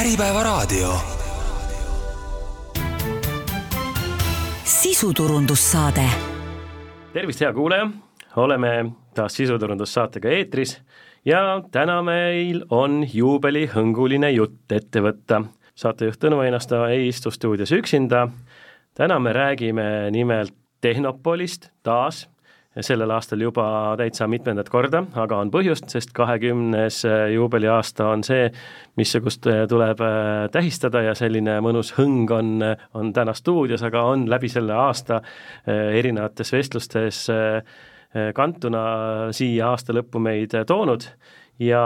Äripäevaraadio. sisuturundussaade. tervist, hea kuulaja, oleme taas sisuturundussaatega eetris ja täna meil on juubelihõnguline jutt ette võtta. saatejuht Tõnu Einasto ei istu stuudios üksinda, täna me räägime nimelt Tehnopolist taas sellel aastal juba täitsa mitmendat korda, aga on põhjust, sest kahekümnes juubeliaasta on see, missugust tuleb äh, tähistada ja selline mõnus hõng on, on täna stuudios, aga on läbi selle aasta äh, erinevates vestlustes äh, kantuna siia aasta lõppu meid toonud. Ja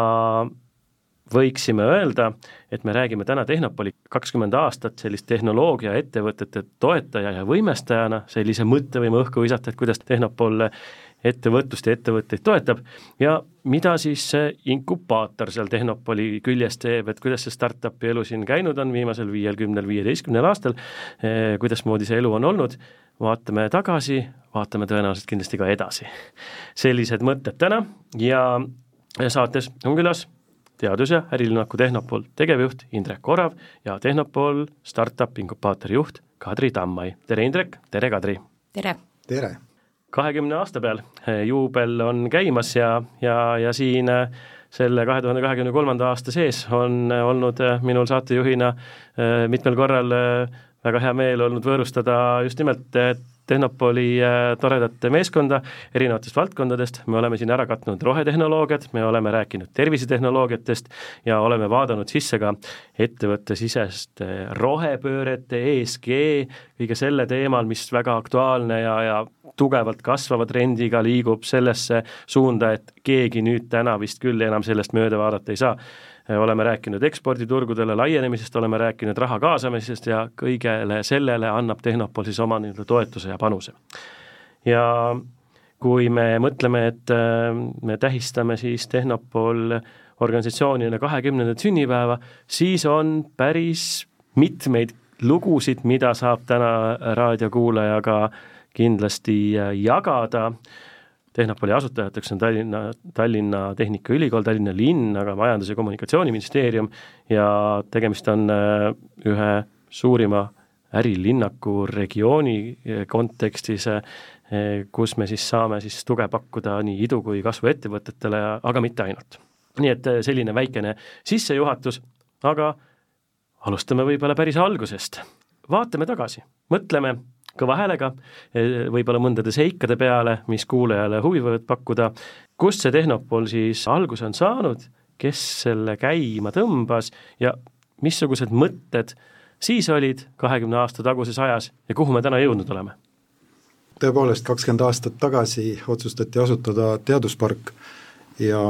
võiksime öelda, et me räägime täna Tehnopoli kakskümmend aastat sellist tehnoloogiaettevõtete toetaja ja võimestajana, sellise mõtte võime õhku visata, et kuidas Tehnopol ettevõtlust ja ettevõtteid toetab ja mida siis see inkubaator seal Tehnopoli küljes teeb, et kuidas see startup'i elu siin käinud on viimasel viiel, kümnel, viieteistkümnel aastal, eh, kuidasmoodi see elu on olnud, vaatame tagasi, vaatame tõenäoliselt kindlasti ka edasi. sellised mõtted täna ja saates on külas teadus- ja ärilinnaku Tehnopol tegevjuht Indrek Orav ja Tehnopol startup inkubaatori juht Kadri Tammai. tere, Indrek, tere, Kadri! tere! tere! kahekümne aasta peal eh, juubel on käimas ja, ja, ja siin eh, selle kahe tuhande kahekümne kolmanda aasta sees on eh, olnud minul saatejuhina mitmel korral väga hea meel olnud võõrustada just nimelt Tehnopoli äh, toredat meeskonda erinevatest valdkondadest, me oleme siin ära katnud rohetehnoloogiat, me oleme rääkinud tervisetehnoloogiatest ja oleme vaadanud sisse ka ettevõttesiseste rohepöörete, ESG, kõige selle teemal, mis väga aktuaalne ja, ja tugevalt kasvava trendiga liigub sellesse suunda, et keegi nüüd täna vist küll enam sellest mööda vaadata ei saa oleme rääkinud eksporditurgudele laienemisest, oleme rääkinud raha kaasamisest ja kõigele sellele annab Tehnopol siis oma nii-öelda toetuse ja panuse. ja kui me mõtleme, et äh, me tähistame siis Tehnopol organisatsioonina kahekümnendat sünnipäeva, siis on päris mitmeid lugusid, mida saab täna raadiokuulajaga kindlasti äh, jagada Tehnopoli asutajateks on Tallinna, Tallinna Tehnikaülikool, Tallinna linn, aga Majandus- ja Kommunikatsiooniministeerium ja tegemist on äh, ühe suurima ärilinnaku regiooni äh, kontekstis, kus me siis saame siis tuge pakkuda nii idu- kui kasvuettevõtetele, aga mitte ainult. nii et selline väikene sissejuhatus, aga alustame võib-olla päris algusest. vaatame tagasi, mõtleme kõva häälega, eh, võib-olla mõndade seikade peale, mis kuulajale huvi võivad pakkuda, kust see Tehnopol siis alguse on saanud, kes selle käima tõmbas? Ja missugused mõtted siis olid kahekümne aasta taguses ajas ja kuhu me täna jõudnud oleme? tõepoolest, kakskümmend aastat tagasi otsustati asutada teaduspark ja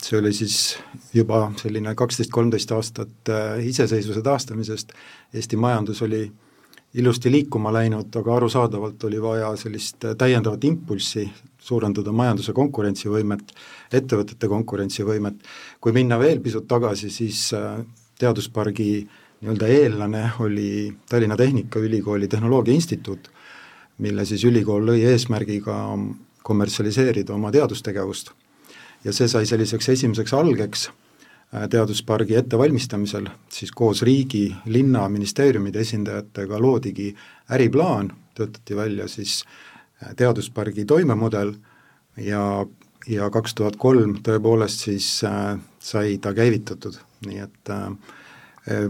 see oli siis juba selline kaksteist, kolmteist aastat eh, iseseisvuse taastamisest, Eesti majandus oli ilusti liikuma läinud, aga arusaadavalt oli vaja sellist täiendavat impulssi, suurendada majanduse konkurentsivõimet, ettevõtete konkurentsivõimet, kui minna veel pisut tagasi, siis äh, teaduspargi nii-öelda eellane oli Tallinna Tehnikaülikooli Tehnoloogia Instituut, mille siis ülikool lõi eesmärgiga kommertsialiseerida oma teadustegevust. ja see sai selliseks esimeseks algeks teaduspargi ettevalmistamisel, siis koos riigi, linna, ministeeriumide esindajatega loodigi äriplaan, töötati välja siis äh, teaduspargi toimemudel ja, ja kaks tuhat kolm tõepoolest siis äh, sai ta käivitatud, nii et äh,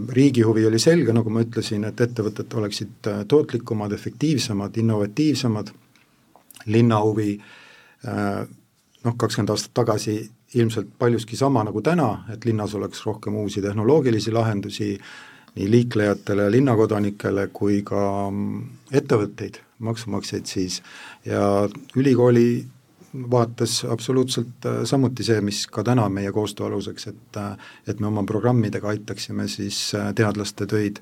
riigi huvi oli selge, nagu ma ütlesin, et ettevõtted oleksid tootlikumad, efektiivsemad, innovatiivsemad, linna huvi äh, noh, kakskümmend aastat tagasi ilmselt paljuski sama nagu täna, et linnas oleks rohkem uusi tehnoloogilisi lahendusi nii liiklejatele, linnakodanikele kui ka mm, ettevõtteid, maksumaksjaid siis, ja ülikooli vaates absoluutselt äh, samuti see, mis ka täna meie koostöö aluseks, et äh, et me oma programmidega aitaksime siis äh, teadlaste töid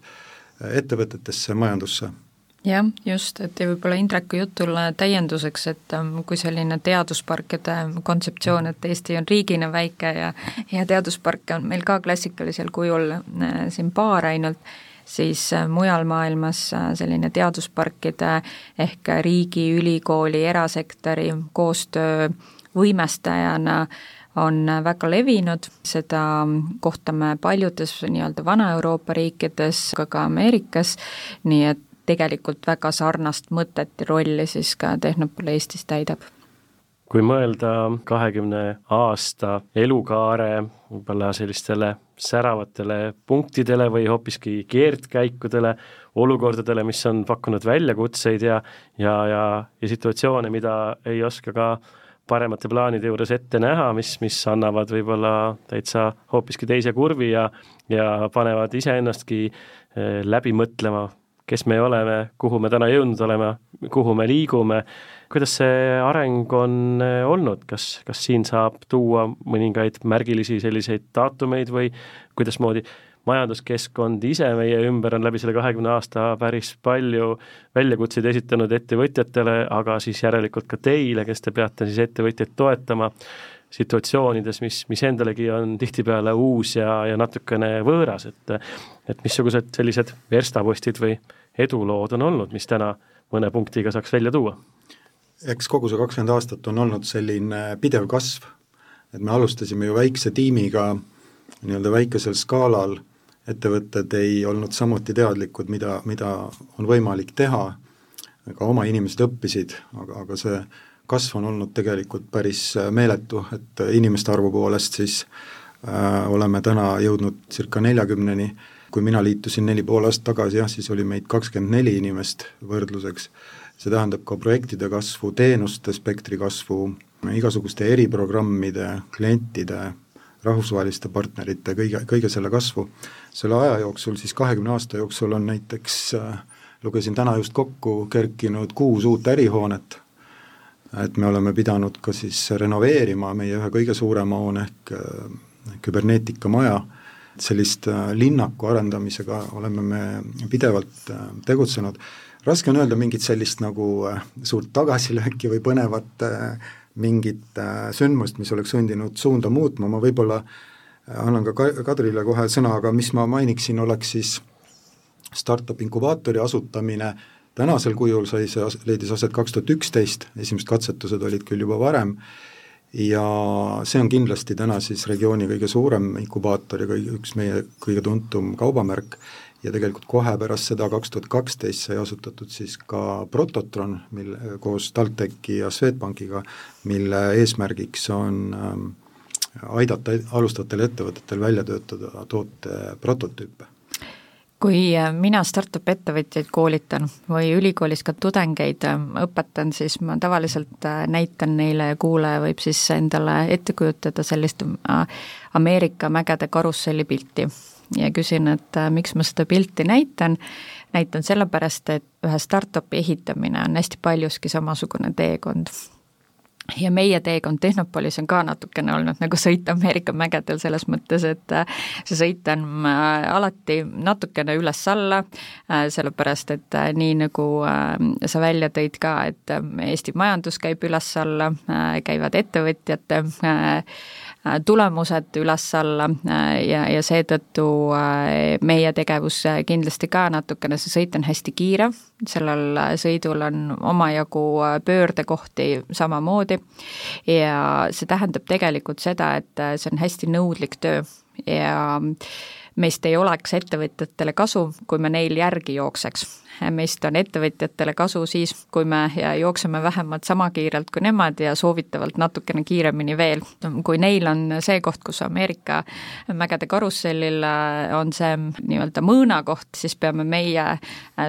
ettevõtetesse, majandusse jah, just, et ja võib-olla Indreku jutule täienduseks, et ähm, kui selline teadusparkide kontseptsioon, et Eesti on riigina väike ja ja teadusparke on meil ka klassikalisel kujul äh, siin paar ainult, siis äh, mujal maailmas äh, selline teadusparkide ehk riigi, ülikooli, erasektori koostöö võimestajana on väga levinud, seda kohtame paljudes nii-öelda Vana-Euroopa riikides, aga ka Ameerikas, nii et tegelikult väga sarnast mõtet ja rolli siis ka Tehnopol Eestis täidab. Kui mõelda kahekümne aasta elukaare võib-olla sellistele säravatele punktidele või hoopiski keerdkäikudele, olukordadele, mis on pakkunud väljakutseid ja ja, ja, ja situatsioone, mida ei oska ka paremate plaanide juures ette näha, mis, mis annavad võib-olla täitsa hoopiski teise kurvi ja ja panevad iseennastki eh, läbi mõtlema, kes me oleme, kuhu me täna jõudnud oleme, kuhu me liigume. kuidas see areng on eh, olnud, kas, kas siin saab tuua mõningaid märgilisi selliseid daatumeid või kuidasmoodi majanduskeskkond ise meie ümber on läbi selle kahekümne aasta päris palju väljakutseid esitanud ettevõtjatele, aga siis järelikult ka teile, kes te peate siis ettevõtjaid toetama situatsioonides, mis, mis endalegi on tihtipeale uus ja, ja natukene võõras, et et missugused sellised verstapostid või edulood on olnud, mis täna mõne punktiga saaks välja tuua. Eks kogu see kakskümmend aastat on olnud selline pidev kasv, et me alustasime ju väikse tiimiga nii-öelda väikesel skaalal, ettevõtted ei olnud samuti teadlikud, mida, mida on võimalik teha, ka oma inimesed õppisid, aga, aga see kasv on olnud tegelikult päris meeletu, et inimeste arvu poolest siis äh, oleme täna jõudnud circa neljakümneni, kui mina liitusin neli pool aastat tagasi, jah, siis oli meid kakskümmend neli inimest võrdluseks. See tähendab ka projektide kasvu, teenuste spektri kasvu, igasuguste eriprogrammide, klientide, rahvusvaheliste partnerite, kõige, kõige selle kasvu. selle aja jooksul, siis kahekümne aasta jooksul on näiteks äh, lugesin täna just kokku, kerkinud kuus uut ärihoonet, et me oleme pidanud ka siis renoveerima meie ühe kõige suurema hoone ehk äh, küberneetikamaja, sellist äh, linnaku arendamisega oleme me pidevalt tegutsenud. Raske on öelda mingit sellist nagu äh, suurt tagasilööki või põnevat äh, mingit äh, sündmust, mis oleks sundinud suunda muutma, ma võib-olla annan ka Kadrile kohe sõna, aga mis ma mainiksin, oleks siis startup inkubaatori asutamine, tänasel kujul sai see, leidis aset kaks tuhat üksteist, esimesed katsetused olid küll juba varem, ja see on kindlasti täna siis regiooni kõige suurem inkubaator ja kõige, üks meie kõige tuntum kaubamärk. Ja tegelikult kohe pärast seda, kaks tuhat kaksteist sai asutatud siis ka Prototron, mille, koos TalTechi ja Swedbankiga, mille eesmärgiks on ähm, aidata alustavatel ettevõtetel välja töötada toote prototüüpe kui äh, mina startup ettevõtjaid koolitan või ülikoolis ka tudengeid äh, õpetan, siis ma tavaliselt äh, näitan neile ja kuulaja võib siis endale ette kujutada sellist Ameerika mägede karusselli pilti ja küsin, et miks ma seda pilti näitan, näitan sellepärast, et ühe startup'i ehitamine on hästi paljuski samasugune teekond. Ja meie teekond Tehnopolis on ka natukene olnud nagu sõit Ameerika mägedel selles mõttes, et äh, see sõit on äh, alati natukene üles-alla, sellepärast et nii, nagu sa välja tõid ka, et Eesti majandus käib üles-alla, käivad ettevõtjate Äh, tulemused üles-alla äh, ja, ja seetõttu äh, meie tegevus kindlasti ka natukene, see sõit on hästi kiire, sellel sõidul on omajagu pöördekohti samamoodi. Ja see tähendab tegelikult seda, et see on hästi nõudlik töö. Ja meist ei oleks ettevõtjatele kasu, kui me neil järgi jookseks meist on ettevõtjatele kasu siis, kui me jookseme vähemalt sama kiirelt kui nemad ja soovitavalt natukene kiiremini veel. kui neil on see koht, kus Ameerika mägede karussellil on see nii-öelda mõõnakoht, siis peame meie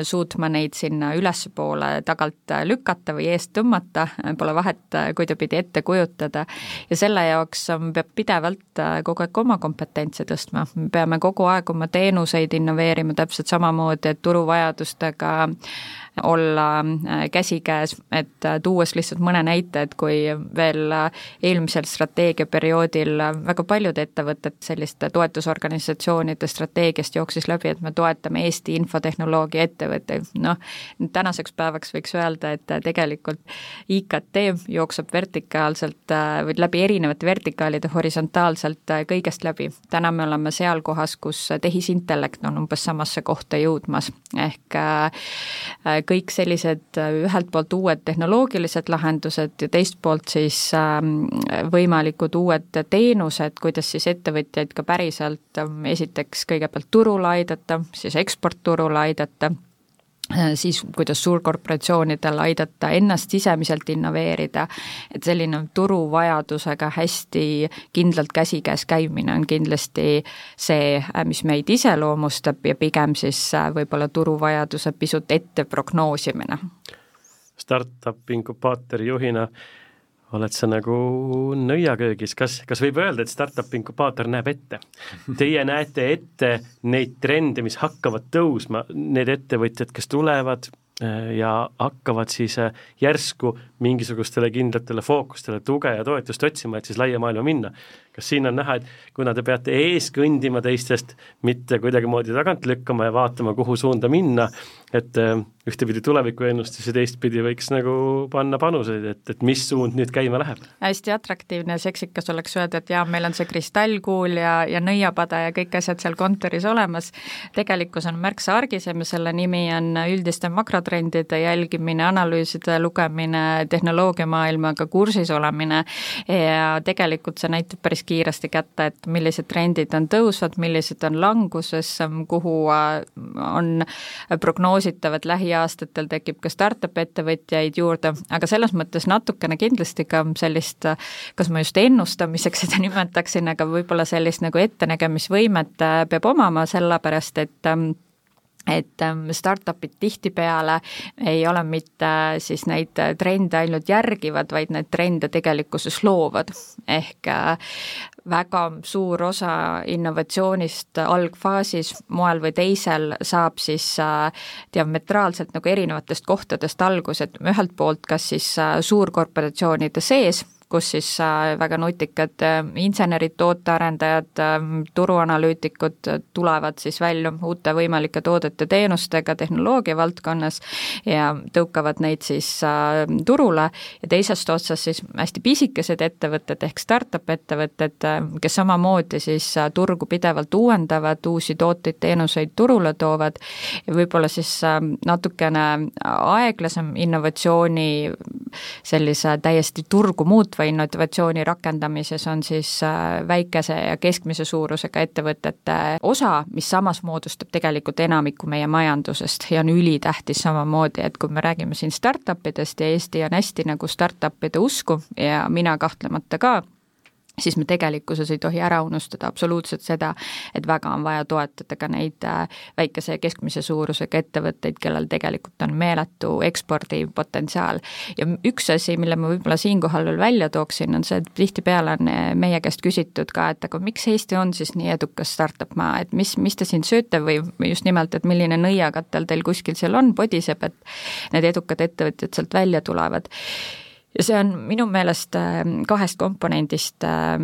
suutma neid sinna ülespoole tagant lükata või eest tõmmata, pole vahet, kuidapidi ette kujutada. ja selle jaoks peab pidevalt kogu aeg oma kompetentse tõstma, me peame kogu aeg oma teenuseid innoveerima täpselt samamoodi, et turuvajadustega sellega olla äh, käsikäes, et äh, tuues lihtsalt mõne näite, et kui veel äh, eelmisel strateegiaperioodil väga paljud ettevõtted selliste toetusorganisatsioonide strateegiast jooksis läbi, et me toetame Eesti infotehnoloogia ettevõtteid, noh, tänaseks päevaks võiks öelda, et tegelikult IKT jookseb vertikaalselt või läbi erinevate vertikaalide horisontaalselt kõigest läbi. täna me oleme seal kohas, kus tehisintellekt on umbes samasse kohta jõudmas, ehk kõik sellised ühelt poolt uued tehnoloogilised lahendused ja teist poolt siis ähm, võimalikud uued teenused, kuidas siis ettevõtjaid ka päriselt esiteks kõigepealt turule aidata, siis eksportturule aidata. Äh, siis kuidas suurkorporatsioonidel aidata ennast sisemiselt innoveerida, et selline turuvajadusega hästi kindlalt käsikäes käimine on kindlasti see, äh, mis meid iseloomustab ja pigem siis äh, võib-olla turuvajaduse pisut ette prognoosimine. Startup inkubaatori juhina oled sa nagu nõiaköögis, kas, kas võib öelda, et startup inkubaator näeb ette? Teie näete ette neid trende, mis hakkavad tõusma, need ettevõtjad, kes tulevad äh, ja hakkavad siis äh, järsku mingisugustele kindlatele fookustele tuge ja toetust otsima, et siis laia maailma minna. kas siin on näha, et kuna te peate ees kõndima teistest, mitte kuidagimoodi tagant lükkama ja vaatama, kuhu suunda minna, et äh, ühtepidi tulevikuennustus ja teistpidi võiks nagu panna panuseid, et, et mis suund nüüd käima läheb? hästi atraktiivne ja seksikas oleks öelda, et jaa, meil on see kristallkuul ja, ja nõiapada ja kõik asjad seal kontoris olemas, tegelikkus on märksa argisem ja selle nimi on üldiste makrotrendide jälgimine, analüüside lugemine, tehnoloogiamaailmaga kursis olemine ja tegelikult see näitab päris kiiresti kätte, et millised trendid on tõusvad, millised on languses, kuhu on prognoositav, et lähiaastatel tekib ka startup ettevõtjaid juurde, aga selles mõttes natukene kindlasti ka sellist, kas ma just ennustamiseks seda nimetaksin, aga võib-olla sellist nagu ettenägemisvõimet äh, peab omama, sellepärast et ähm, et ähm, startup'id tihtipeale ei ole mitte siis neid trende ainult järgivad, vaid neid trende tegelikkuses loovad. ehk äh, väga suur osa innovatsioonist algfaasis moel või teisel saab siis äh, diametraalselt nagu erinevatest kohtadest alguse, et ühelt poolt kas siis äh, suurkorporatsioonide sees, kus siis äh, väga nutikad äh, insenerid, tootearendajad, äh, turuanalüütikud tulevad siis välja uute võimalike toodete, teenustega tehnoloogia valdkonnas ja tõukavad neid siis turule. Ja teisest otsast siis hästi pisikesed ettevõtted ehk startup ettevõtted, kes samamoodi siis turgu pidevalt uuendavad, uusi tooteid, teenuseid turule toovad. Ja võib-olla siis natukene aeglasem innovatsiooni sellise täiesti turgu muutva kasvava innovatsiooni rakendamises on siis äh, väikese ja keskmise suurusega ettevõtete osa, mis samas moodustab tegelikult enamiku meie majandusest ja on ülitähtis samamoodi, et kui me räägime siin startup idest ja Eesti on hästi nagu startup'ide usku ja mina kahtlemata ka, siis me tegelikkuses ei tohi ära unustada absoluutselt seda, et väga on vaja toetada ka neid äh, väikese ja keskmise suurusega ettevõtteid, kellel tegelikult on meeletu ekspordipotentsiaal. ja üks asi, mille ma võib-olla siinkohal veel välja tooksin, on see, et tihtipeale on äh, meie käest küsitud ka, et aga miks Eesti on siis nii edukas startup maa, et mis, mis te siin sööte või just nimelt, et milline nõiakatel teil kuskil seal on, podiseb, et need edukad ettevõtjad sealt välja tulevad ja see on minu meelest äh, kahest komponendist Äh,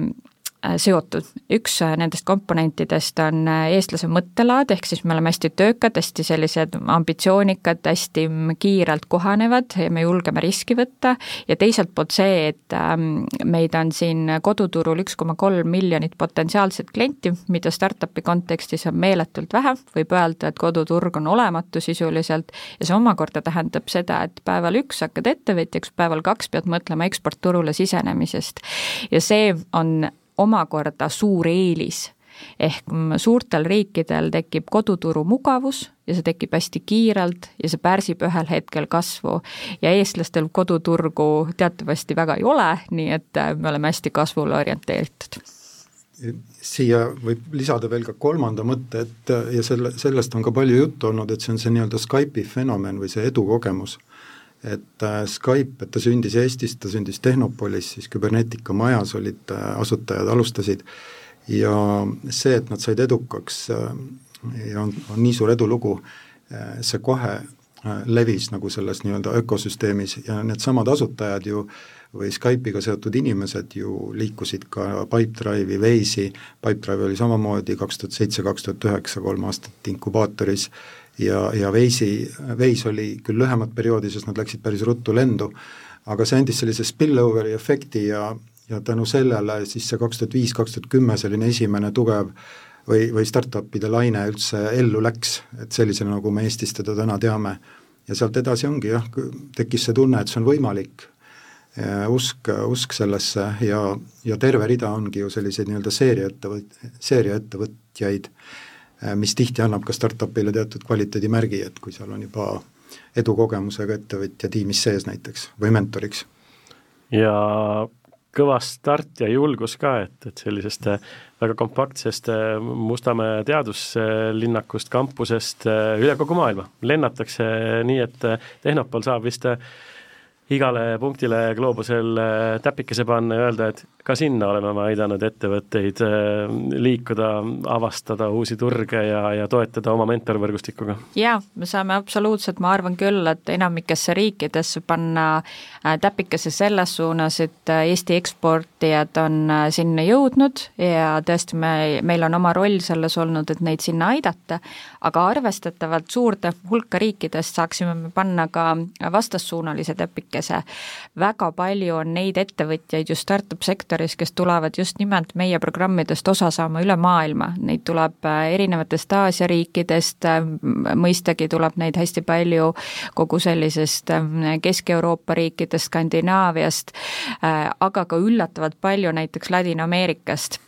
seotud. üks äh, nendest komponentidest on äh, eestlase mõttelaad, ehk siis me oleme hästi töökad, hästi sellised ambitsioonikad, hästi kiirelt kohanevad ja me julgeme riski võtta ja teiselt poolt see, et ähm, meid on siin koduturul üks koma kolm miljonit potentsiaalset klienti, mida startup'i kontekstis on meeletult vähe, võib öelda, et koduturg on olematu sisuliselt ja see omakorda tähendab seda, et päeval üks hakkad ettevõtjaks, päeval kaks pead mõtlema eksportturule sisenemisest. ja see on omakorda suur eelis. ehk suurtel riikidel tekib koduturu mugavus ja see tekib hästi kiirelt ja see pärsib ühel hetkel kasvu. ja eestlastel koduturgu teatavasti väga ei ole, nii et äh, me oleme hästi kasvule orienteeritud siia võib lisada veel ka kolmanda mõtte, et ja selle, sellest on ka palju juttu olnud, et see on see nii-öelda Skype'i fenomen või see edukogemus et äh, Skype, et ta sündis Eestis, ta sündis Tehnopolis, siis Cybernetica majas olid äh, asutajad, alustasid, ja see, et nad said edukaks äh, ja on, on nii suur edulugu, see kohe levis nagu selles nii-öelda ökosüsteemis ja needsamad asutajad ju või Skype'iga seotud inimesed ju liikusid ka Pipedrive'i, Waze'i, Pipedrive oli samamoodi kaks tuhat seitse, kaks tuhat üheksa, kolm aastat inkubaatoris ja, ja Waze'i, Waze oli küll lühemat perioodi, sest nad läksid päris ruttu lendu, aga see andis sellise spillover'i efekti ja, ja tänu sellele siis see kaks tuhat viis, kaks tuhat kümme selline esimene tugev või, või startup'ide laine üldse ellu läks, et sellisena, nagu me Eestis teda täna teame. ja sealt edasi ongi jah, tekkis see tunne, et see on võimalik, usk, usk sellesse ja, ja terve rida ongi ju selliseid nii-öelda seeriaettevõt-, seeriaettevõtjaid, mis tihti annab ka startup'ile teatud kvaliteedimärgi, et kui seal on juba edukogemusega ettevõtja tiimis sees näiteks või mentoriks. ja kõva start ja julgus ka, et, et sellisest äh, väga kompaktsest äh, Mustamäe teaduslinnakust, kampusest äh, üle kogu maailma lennatakse nii, et Tehnopol saab vist igale punktile gloobusel täpikese panna ja öelda, et ka sinna oleme me aidanud ettevõtteid äh, liikuda, avastada uusi turge ja, ja toetada oma mentorvõrgustikuga. jaa, me saame absoluutselt, ma arvan küll, et enamikesse riikidesse panna äh, täpikese selles suunas, et äh, Eesti eksportijad on sinna jõudnud ja tõesti, me, meil on oma roll selles olnud, et neid sinna aidata, aga arvestatavalt suurde hulka riikidest saaksime me panna ka vastassuunalise täpikese. väga palju on neid ettevõtjaid just startup sektoris, kes tulevad just nimelt meie programmidest osa saama üle maailma, neid tuleb äh, erinevatest Aasia riikidest, äh, mõistagi tuleb neid hästi palju kogu sellisest äh, Kesk-Euroopa riikidest, Skandinaaviast, aga ka üllatavalt palju näiteks Ladina-Ameerikast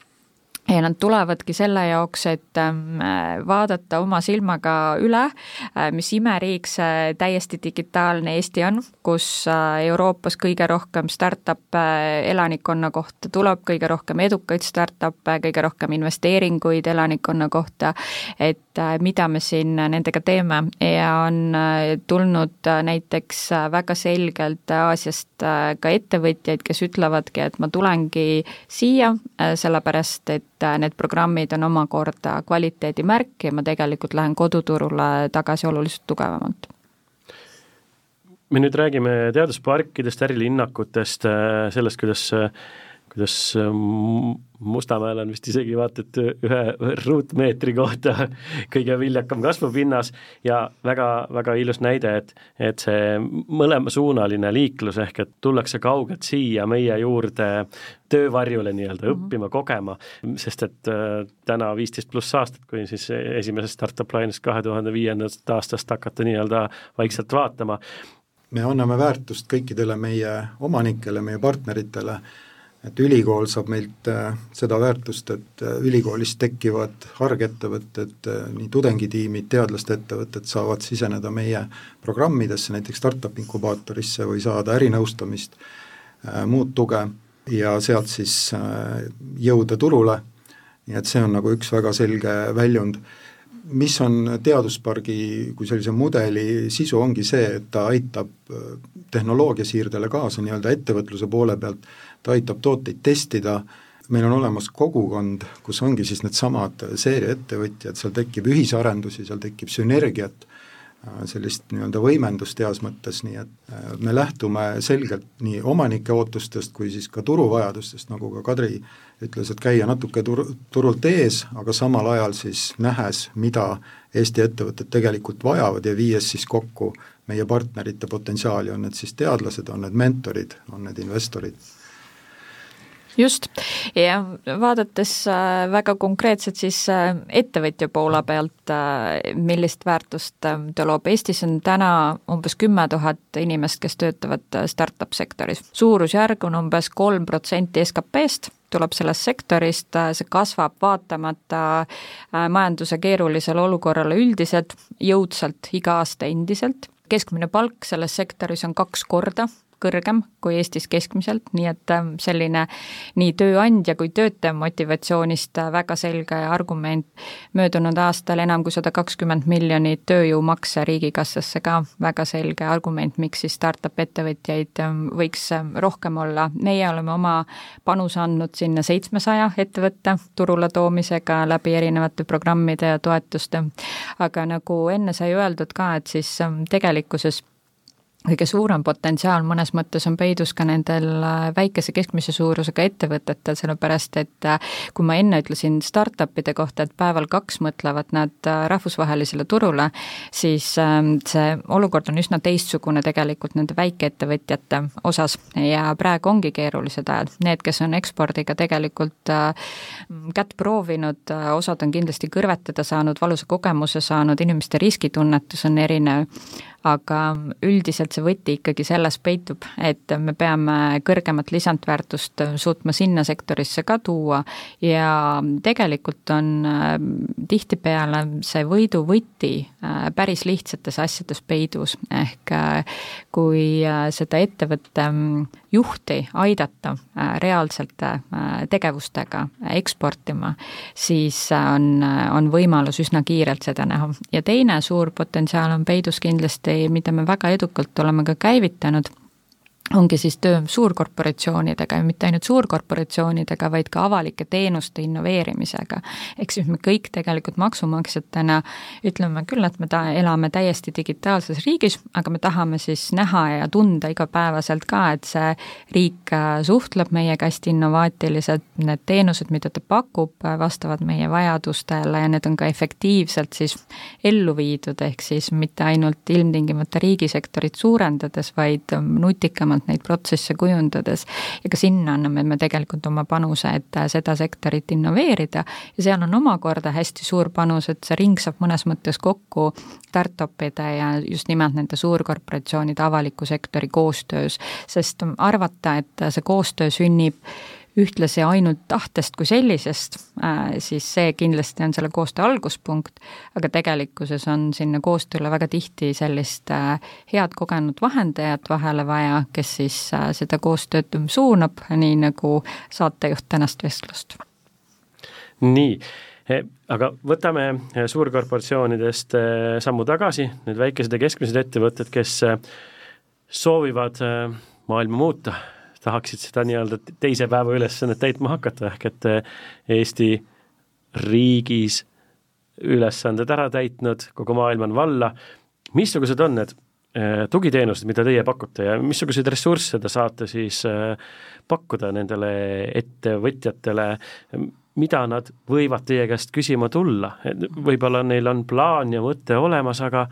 ja nad tulevadki selle jaoks, et ähm, vaadata oma silmaga üle, äh, mis imeriik see täiesti digitaalne Eesti on, kus äh, Euroopas kõige rohkem startup'e elanikkonna kohta tuleb, kõige rohkem edukaid startup'e, kõige rohkem investeeringuid elanikkonna kohta, et äh, mida me siin nendega teeme. Ja on tulnud näiteks väga selgelt Aasiast ka ettevõtjaid, kes ütlevadki, et ma tulengi siia sellepärast, et et äh, need programmid on omakorda kvaliteedimärk ja ma tegelikult lähen koduturule tagasi oluliselt tugevamalt. Me nüüd räägime teadusparkidest, ärilinnakutest, äh, sellest, kuidas kuidas Mustamäel on vist isegi vaata et ühe ruutmeetri kohta kõige viljakam kasvupinnas ja väga, väga ilus näide, et, et see mõlemasuunaline liiklus ehk et tullakse kaugelt siia meie juurde töövarjule nii-öelda -hmm. õppima, kogema, sest et äh, täna viisteist pluss aastat, kui siis esimesest startup line'ist kahe tuhande viiendast aastast hakata nii-öelda vaikselt vaatama, me anname väärtust kõikidele meie omanikele, meie partneritele et ülikool saab meilt äh, seda väärtust, et äh, ülikoolis tekkivad hargettevõtted, äh, nii tudengitiimid, teadlaste ettevõtted saavad siseneda meie programmidesse, näiteks startup inkubaatorisse või saada ärinõustamist, muud tuge ja sealt siis jõuda turule, nii et see on nagu üks väga selge väljund. Mis on teaduspargi kui sellise mudeli sisu, ongi see, et ta aitab tehnoloogiasiirdele kaasa nii-öelda ettevõtluse poole pealt, ta aitab tooteid testida, meil on olemas kogukond, kus ongi siis needsamad seeriaettevõtjad, seal tekib ühisarendusi, seal tekib sünergiat, sellist nii-öelda võimendust heas mõttes, nii et äh, me lähtume selgelt nii omanike ootustest kui siis ka turuvajadustest, nagu ka Kadri ütles, et käia natuke tur-, turult ees, aga samal ajal siis nähes, mida Eesti ettevõtted tegelikult vajavad ja viies siis kokku meie partnerite potentsiaali, on need siis teadlased, on need mentorid, on need investorid just, ja vaadates äh, väga konkreetselt siis äh, ettevõtja poole pealt, äh, millist väärtust ta loob, Eestis on täna umbes kümme tuhat inimest, kes töötavad startup sektoris. suurusjärg on umbes kolm protsenti SKP-st, tuleb sellest sektorist, see kasvab vaatamata majanduse keerulisele olukorrale üldiselt, jõudsalt iga aasta endiselt. Keskmine palk selles sektoris on kaks korda kõrgem kui Eestis keskmiselt, nii et ähm, selline nii tööandja kui töötaja motivatsioonist äh, väga selge argument. möödunud aastal enam kui sada kakskümmend miljonit tööjõumakse Riigikassasse ka väga selge argument, miks siis startup ettevõtjaid ähm, võiks ähm, rohkem olla. meie oleme oma panuse andnud sinna seitsmesaja ettevõtte turule toomisega läbi erinevate programmide ja toetuste, aga nagu enne sai öeldud ka, et siis tegelikkuses kõige suurem potentsiaal mõnes mõttes on peidus ka nendel äh, väikese keskmise suurusega ettevõtetel, sellepärast et äh, kui ma enne ütlesin startup'ide kohta, et päeval kaks mõtlevad nad äh, rahvusvahelisele turule, siis ähm, see olukord on üsna teistsugune tegelikult nende väikeettevõtjate osas ja praegu ongi keerulised ajad. Need, kes on ekspordiga tegelikult kätt proovinud, osad on kindlasti kõrvetada saanud, valusa kogemuse saanud, inimeste riskitunnetus on erinev, aga üldiselt see võti ikkagi selles peitub, et me peame kõrgemat lisandväärtust suutma sinna sektorisse ka tuua ja tegelikult on äh, tihtipeale see võidu võti päris lihtsates asjades peidus, ehk äh, kui seda ettevõtte mm, juhti aidata reaalsete tegevustega eksportima, siis on, on võimalus üsna kiirelt seda näha. ja teine suur potentsiaal on peidus kindlasti mida me väga edukalt oleme ka käivitanud ongi siis töö suurkorporatsioonidega ja mitte ainult suurkorporatsioonidega, vaid ka avalike teenuste innoveerimisega. ehk siis me kõik tegelikult maksumaksjatena ütleme küll, et me ta-, elame täiesti digitaalses riigis, aga me tahame siis näha ja tunda igapäevaselt ka, et see riik äh, suhtleb meiega hästi innovaatiliselt, need teenused, mida ta pakub, äh, vastavad meie vajadustele ja need on ka efektiivselt siis ellu viidud, ehk siis mitte ainult ilmtingimata riigisektorit suurendades, vaid nutikamalt täpsemalt neid protsesse kujundades. Ja ka sinna anname me tegelikult oma panuse, et äh, seda sektorit innoveerida. Ja seal on omakorda hästi suur panus, et see ring saab mõnes mõttes kokku startup'ide ja just nimelt nende suurkorporatsioonide avaliku sektori koostöös, sest arvata, et see koostöö sünnib ühtlasi ainult tahtest kui sellisest, äh, siis see kindlasti on selle koostöö alguspunkt, aga tegelikkuses on sinna koostööle väga tihti sellist äh, head kogenud vahendajat vahele vaja, kes siis äh, seda koostööd suunab, nii nagu saatejuht tänast vestlust. nii, aga võtame suurkorporatsioonidest sammu tagasi, need väikesed ja keskmised ettevõtted, kes soovivad maailma muuta tahaksid seda nii-öelda teise päeva ülesannet täitma hakata, ehk et eh, Eesti riigis ülesanded ära täitnud, kogu maailm on valla, missugused on need eh, tugiteenused, mida teie pakute ja missuguseid ressursse te saate siis eh, pakkuda nendele ettevõtjatele, mida nad võivad teie käest küsima tulla, võib-olla neil on plaan ja mõte olemas, aga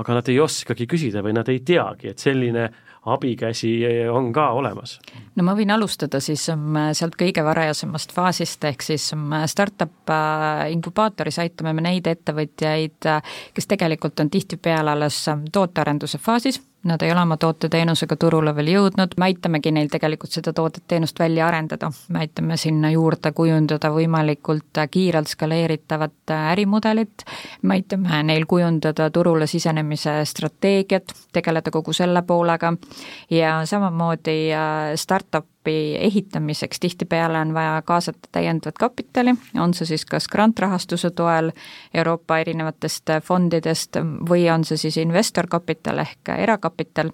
aga nad ei oskagi küsida või nad ei teagi, et selline abikäsi on ka olemas? no ma võin alustada siis ähm, sealt kõige varajasemast faasist, ehk siis ähm, startup äh, inkubaatoris aitame me neid ettevõtjaid, äh, kes tegelikult on tihtipeale alles ähm, tootearenduse faasis Nad ei ole oma toote-teenusega turule veel jõudnud, me aitamegi neil tegelikult seda toodet-teenust välja arendada, me aitame sinna juurde kujundada võimalikult kiirelt skaleeritavat ärimudelit, me aitame neil kujundada turule sisenemise strateegiat, tegeleda kogu selle poolega. Ja samamoodi äh, startup startup'i ehitamiseks tihtipeale on vaja kaasata täiendavat kapitali, on see siis kas grantrahastuse toel Euroopa erinevatest fondidest või on see siis investorkapital ehk erakapital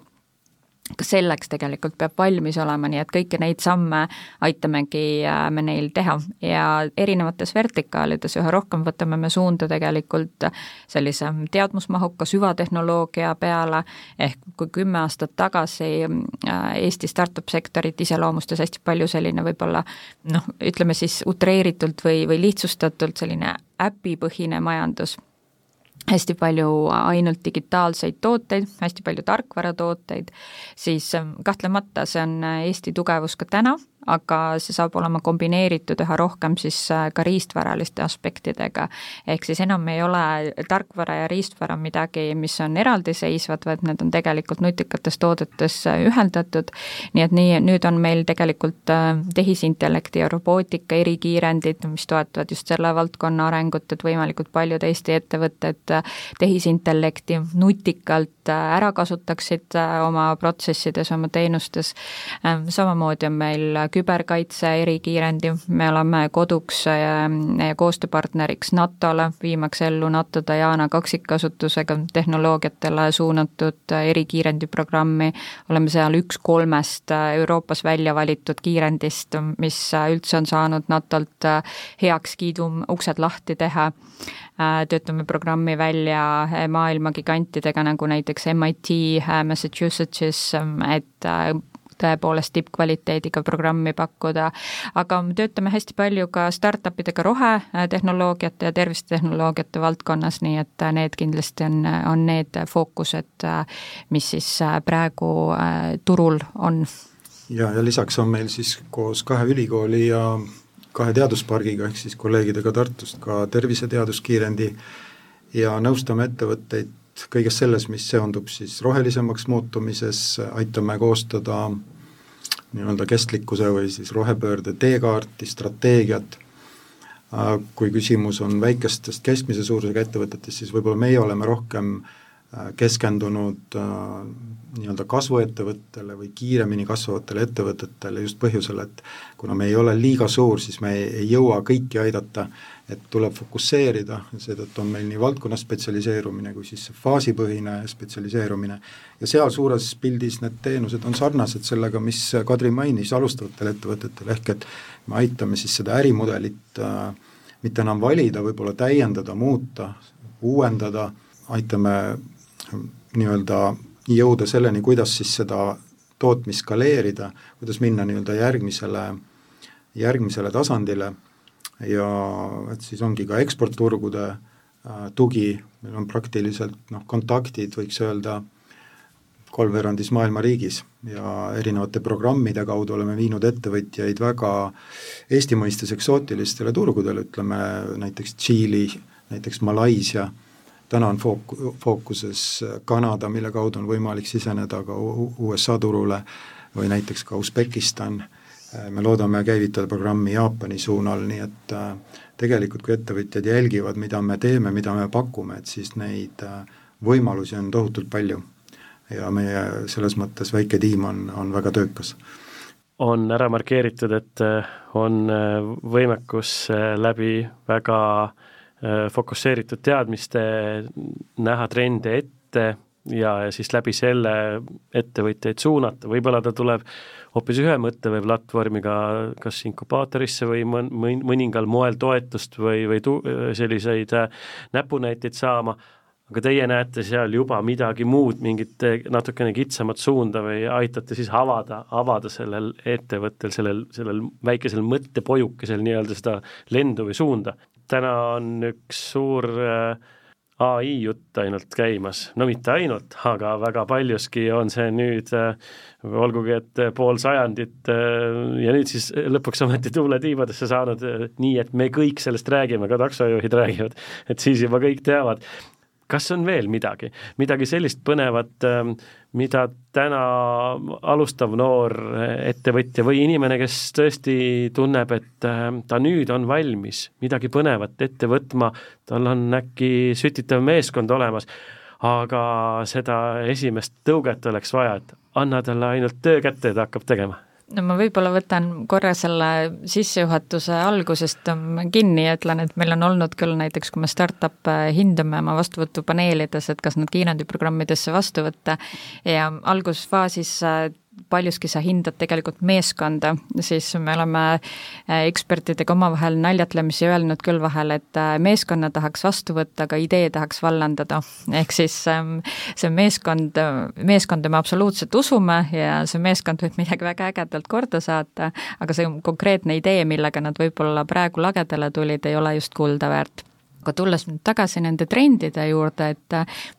ka selleks tegelikult peab valmis olema, nii et kõiki neid samme aitamegi äh, me neil teha. Ja erinevates vertikaalides üha rohkem võtame me suunda tegelikult sellise teadmusmahuka süvatehnoloogia peale, ehk kui kümme aastat tagasi äh, Eesti startup sektorit iseloomustas hästi palju selline võib-olla noh, ütleme siis utreeritult või, või lihtsustatult selline äpipõhine majandus hästi palju ainult digitaalseid tooteid, hästi palju tarkvaratooteid, siis ähm, kahtlemata see on Eesti tugevus ka täna aga see saab olema kombineeritud üha rohkem siis äh, ka riistvaraliste aspektidega. ehk siis enam ei ole tarkvara ja riistvara midagi, mis on eraldiseisvad, vaid need on tegelikult nutikates toodetes äh, ühendatud, nii et nii, nüüd on meil tegelikult äh, tehisintellekti ja robootika erikiirendid, mis toetavad just selle valdkonna arengut, et võimalikult paljud Eesti ettevõtted tehisintellekti nutikalt ära kasutaksid oma protsessides, oma teenustes, samamoodi on meil küberkaitse erikiirendi, me oleme koduks ja koostööpartneriks NATO-le, viimaks ellu NATO Diana kaksikkasutusega tehnoloogiatele suunatud erikiirendi programmi, oleme seal üks kolmest Euroopas välja valitud kiirendist, mis üldse on saanud NATO-lt heakskiidu uksed lahti teha töötame programmi välja maailma gigantidega, nagu näiteks MIT Massachusettsis, et tõepoolest tippkvaliteediga programmi pakkuda, aga me töötame hästi palju ka startup idega rohetehnoloogiate ja tervisetehnoloogiate valdkonnas, nii et need kindlasti on, on need fookused, mis siis praegu turul on. ja, ja lisaks on meil siis koos kahe ülikooli ja kahe teaduspargiga, ehk siis kolleegidega Tartust ka terviseteaduskiirendi ja nõustame ettevõtteid kõiges selles, mis seondub siis rohelisemaks muutumises, aitame koostada nii-öelda kestlikkuse või siis rohepöörde teekaarti, strateegiat, kui küsimus on väikestest keskmise suurusega ettevõtetest, siis võib-olla meie oleme rohkem äh, keskendunud äh, nii-öelda kasvuettevõttele või kiiremini kasvavatele ettevõtetele just põhjusel, et kuna me ei ole liiga suur, siis me ei, jõua kõiki aidata et tuleb fokusseerida, seetõttu on meil nii valdkonna spetsialiseerumine kui siis faasipõhine spetsialiseerumine. Ja seal suures pildis need teenused on sarnased sellega, mis Kadri mainis alustavatele ettevõtetele, ehk et me aitame siis seda ärimudelit äh, mitte enam valida, võib-olla täiendada, muuta, uuendada, aitame nii-öelda jõuda selleni, kuidas siis seda tootmist skaleerida, kuidas minna nii-öelda järgmisele, järgmisele tasandile. Ja et siis ongi ka eksportturgude äh, tugi, meil on praktiliselt noh, kontaktid, võiks öelda, kolmveerandis maailma riigis. Ja erinevate programmide kaudu oleme viinud ettevõtjaid väga Eesti mõistes eksootilistele turgudele, ütleme näiteks Tšiili, näiteks Malaisia, täna on fook-, fookuses Kanada, mille kaudu on võimalik siseneda ka USA turule, või näiteks ka Usbekistan Äh, me loodame käivitada programmi Jaapani suunal, nii et äh, tegelikult kui ettevõtjad jälgivad, mida me teeme, mida me pakume, et siis neid äh, võimalusi on tohutult palju. ja meie selles mõttes väike tiim on, on väga töökas. on ära markeeritud, et on võimekus läbi väga fokusseeritud teadmiste näha trende ette ja, ja siis läbi selle ettevõtjaid suunata, võib-olla ta tuleb hoopis ühe mõtte või platvormiga kas inkubaatorisse või mõn-, mõningal moel toetust või, või tu-, selliseid äh, näpunäiteid saama, aga teie näete seal juba midagi muud, mingit äh, natukene kitsamat suunda või aitate siis avada, avada sellel ettevõttel, sellel, sellel väikesel mõttepojukesel nii-öelda seda lendu või suunda. täna on üks suur äh, ai jutt ainult käimas, no mitte ainult, aga väga paljuski on see nüüd äh, olgugi et pool sajandit ja nüüd siis lõpuks ometi tuule tiibadesse saanud, nii et me kõik sellest räägime, ka taksojuhid räägivad, et siis juba kõik teavad kas on veel midagi, midagi sellist põnevat, ähm, mida täna alustav noor ettevõtja või inimene, kes tõesti tunneb, et ähm, ta nüüd on valmis midagi põnevat ette võtma, tal on äkki sütitav meeskond olemas, aga seda esimest tõuget oleks vaja, et anna talle ainult töö kätte ja ta hakkab tegema no ma võib-olla võtan korra selle sissejuhatuse algusest kinni ja ütlen, et meil on olnud küll näiteks, kui me startup'e hindame oma vastuvõtupaneelides, et kas nad kiirendiprogrammidesse vastu võtta. Ja algusfaasis äh, paljuski sa hindad tegelikult meeskonda, siis me oleme äh, ekspertidega omavahel naljatlemisi öelnud küll vahel, et äh, meeskonna tahaks vastu võtta, aga idee tahaks vallandada. ehk siis ähm, see meeskond, meeskonda me absoluutselt usume ja see meeskond võib midagi väga ägedalt korda saata, aga see konkreetne idee, millega nad võib-olla praegu lagedale tulid, ei ole just kuulda väärt aga tulles nüüd tagasi nende trendide juurde, et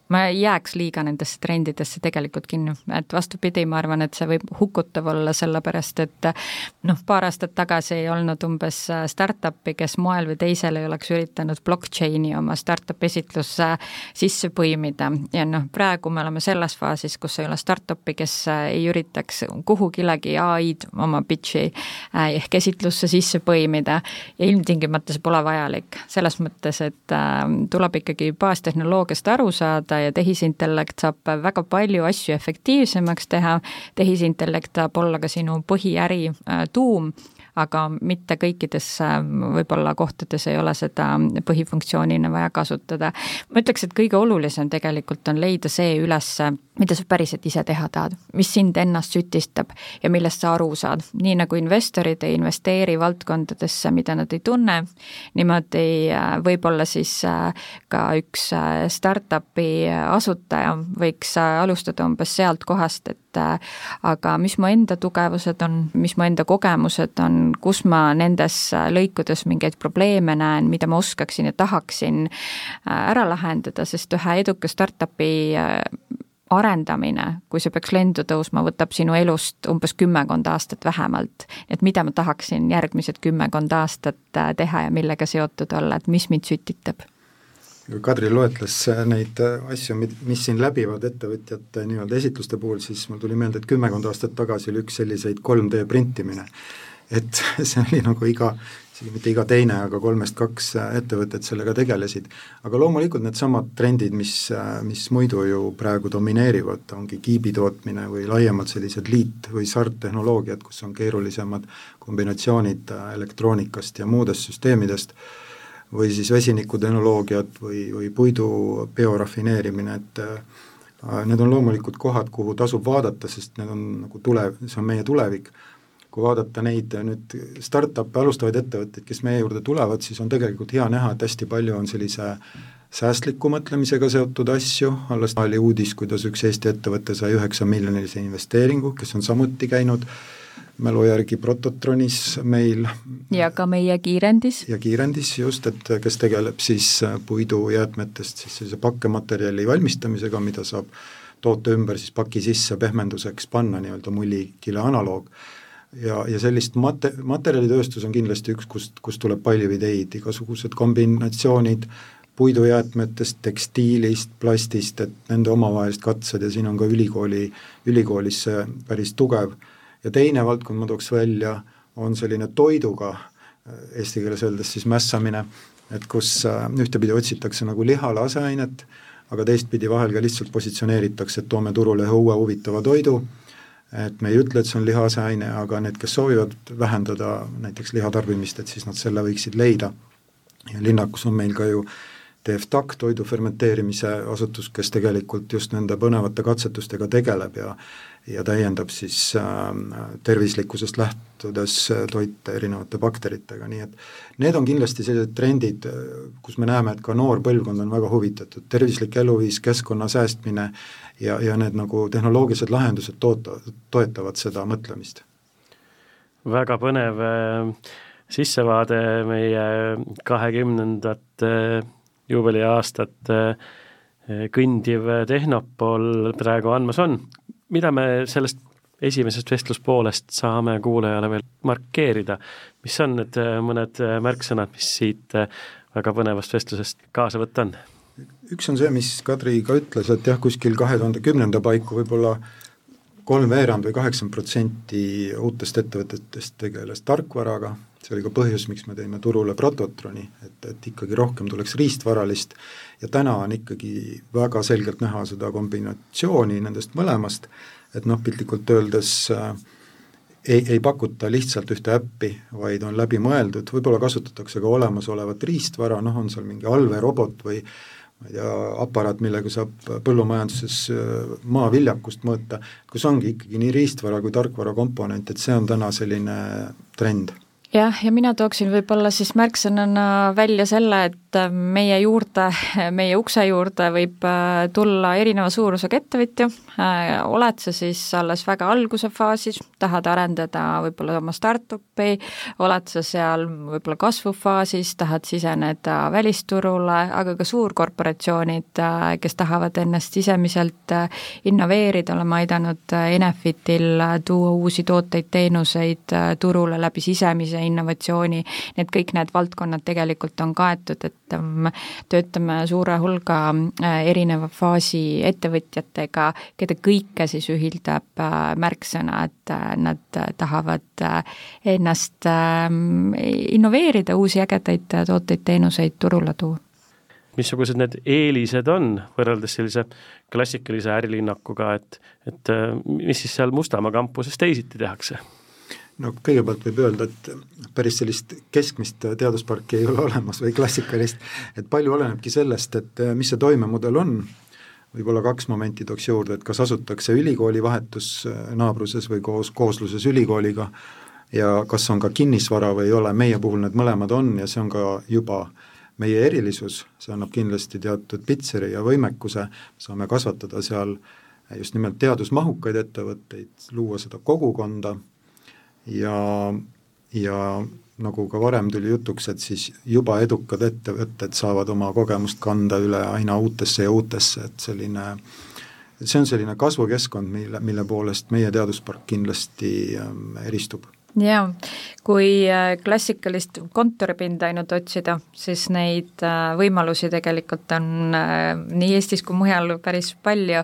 ma ei jääks liiga nendesse trendidesse tegelikult kinni, et vastupidi, ma arvan, et see võib hukutav olla, sellepärast et noh, paar aastat tagasi ei olnud umbes startup'i, kes moel või teisel ei oleks üritanud blockchain'i oma startup'i esitlusse sisse põimida. ja noh, praegu me oleme selles faasis, kus ei ole startup'i, kes ei üritaks kuhugilegi ai-d oma pitch'i äh, ehk esitlusse sisse põimida. ja ilmtingimata see pole vajalik, selles mõttes, et äh, tuleb ikkagi baastehnoloogiast aru saada, ja tehisintellekt saab väga palju asju efektiivsemaks teha, tehisintellekt saab olla ka sinu põhiäri äh, tuum, aga mitte kõikides äh, võib-olla kohtades ei ole seda põhifunktsioonina vaja kasutada. ma ütleks, et kõige olulisem tegelikult on leida see üles, mida sa päriselt ise teha tahad, mis sind ennast sütistab ja millest sa aru saad. nii nagu investorid ei investeeri valdkondadesse, mida nad ei tunne, niimoodi äh, võib-olla siis äh, ka üks äh, startup'i asutaja võiks alustada umbes sealt kohast, et aga mis mu enda tugevused on, mis mu enda kogemused on, kus ma nendes lõikudes mingeid probleeme näen, mida ma oskaksin ja tahaksin ära lahendada, sest ühe eduka startup'i arendamine, kui see peaks lendu tõusma, võtab sinu elust umbes kümmekond aastat vähemalt. et mida ma tahaksin järgmised kümmekond aastat äh, teha ja millega seotud olla, et mis mind sütitab? Kadri loetles äh, neid äh, asju, mis siin läbivad ettevõtjate nii-öelda esitluste puhul, siis mul tuli meelde, et kümmekond aastat tagasi oli üks selliseid 3D printimine. et see oli nagu iga isegi mitte iga teine, aga kolmest kaks äh, ettevõtet sellega tegelesid. aga loomulikult needsamad trendid, mis, äh, mis muidu ju praegu domineerivad, ongi kiibi tootmine või laiemalt sellised liit- või SART-tehnoloogiad, kus on keerulisemad kombinatsioonid äh, elektroonikast ja muudest süsteemidest, või siis vesinikutehnoloogiad või, või puidu biorafineerimine, et need on loomulikult kohad, kuhu tasub vaadata, sest need on nagu tule, see on meie tulevik kui vaadata neid nüüd startup'e, alustavaid ettevõtteid, kes meie juurde tulevad, siis on tegelikult hea näha, et hästi palju on sellise säästliku mõtlemisega seotud asju, alles oli uudis, kuidas üks Eesti ettevõte sai üheksa miljonilise investeeringu, kes on samuti käinud mälu järgi Prototronis meil. ja ka meie Kiirendis. ja Kiirendis just, et kes tegeleb siis puidujäätmetest siis sellise pakkematerjali valmistamisega, mida saab toota ümber siis paki sisse pehmenduseks panna, nii-öelda mullikile analoog ja, ja sellist mate-, materjalitööstus on kindlasti üks, kust, kust tuleb palju ideid, igasugused kombinatsioonid puidujäätmetest, tekstiilist, plastist, et nende omavahelised katsed ja siin on ka ülikooli, ülikoolis see päris tugev. ja teine valdkond ma tooks välja, on selline toiduga, eesti keeles öeldes siis mässamine, et kus äh, ühtepidi otsitakse nagu lihale aseainet, aga teistpidi vahel ka lihtsalt positsioneeritakse, et toome turule ühe uue huvitava toidu et me ei ütle, et see on liha aseaine, aga need, kes soovivad vähendada näiteks lihatarbimist, et siis nad selle võiksid leida. ja linnakus on meil ka ju TFTAC, toidu fermenteerimise asutus, kes tegelikult just nende põnevate katsetustega tegeleb ja ja täiendab siis äh, tervislikkusest lähtudes äh, toite erinevate bakteritega, nii et need on kindlasti sellised trendid, äh, kus me näeme, et ka noor põlvkond on väga huvitatud, tervislik eluviis, keskkonna säästmine ja, ja need nagu tehnoloogilised lahendused toota, toetavad seda mõtlemist. väga põnev äh, sissevaade meie kahekümnendat äh, juubeliaastat äh, kõndiv Tehnopol praegu andmas on mida me sellest esimesest vestluspoolest saame kuulajale veel markeerida, mis on need mõned märksõnad, mis siit väga põnevast vestlusest kaasa võtta on? Üks on see, mis Kadri ka ütles, et jah, kuskil kahe tuhande kümnenda paiku võib-olla kolmveerand või kaheksakümmend protsenti uutest ettevõtetest tegeles tarkvaraga, see oli ka põhjus, miks me tõime turule Prototroni, et, et ikkagi rohkem tuleks riistvaralist. Ja täna on ikkagi väga selgelt näha seda kombinatsiooni nendest mõlemast, et noh, piltlikult öeldes äh, ei, ei pakuta lihtsalt ühte äppi, vaid on läbi mõeldud, võib-olla kasutatakse ka olemasolevat riistvara, noh on seal mingi allveerobot või ma ei tea, aparaat, millega saab põllumajanduses äh, maaviljakust mõõta, kus ongi ikkagi nii riistvara kui tarkvara komponent, et see on täna selline trend. Jah, ja mina tooksin võib-olla siis märksõnana välja selle, et äh, meie juurde, meie ukse juurde võib äh, tulla erineva suurusega ettevõtja, äh, oled sa siis alles väga alguse faasis, tahad arendada võib-olla oma startup'i, oled sa seal võib-olla kasvufaasis, tahad siseneda välisturule, aga ka suurkorporatsioonid, kes tahavad ennast sisemiselt innoveerida, oleme aidanud Enefitil tuua uusi tooteid, teenuseid turule läbi sisemise innovatsiooni, need kõik need valdkonnad tegelikult on kaetud, et ähm, töötame suure hulga äh, erineva faasi ettevõtjatega, keda kõike siis ühildab äh, märksõna, et äh, nad tahavad ennast ähm, innoveerida, uusi ägedaid tooteid, teenuseid turule tuua missugused need eelised on võrreldes sellise klassikalise ärilinnakuga, et, et mis siis seal Mustamäe kampuses teisiti tehakse? No kõigepealt võib öelda, et päris sellist keskmist teadusparki ei ole olemas või klassikalist, et palju olenebki sellest, et mis see toimemudel on, võib-olla kaks momenti tooks juurde, et kas asutakse ülikooli vahetus naabruses või koos, koosluses ülikooliga ja kas on ka kinnisvara või ei ole, meie puhul need mõlemad on ja see on ka juba meie erilisus, see annab kindlasti teatud pitseri ja võimekuse, saame kasvatada seal just nimelt teadusmahukaid ettevõtteid, luua seda kogukonda ja, ja nagu ka varem tuli jutuks, et siis juba edukad ettevõtted saavad oma kogemust kanda üle aina uutesse ja uutesse, et selline see on selline kasvukeskkond, mille, mille poolest meie teaduspark kindlasti ähm, eristub jaa, kui äh, klassikalist kontoripinda ainult otsida, siis neid äh, võimalusi tegelikult on äh, nii Eestis kui mujal päris palju.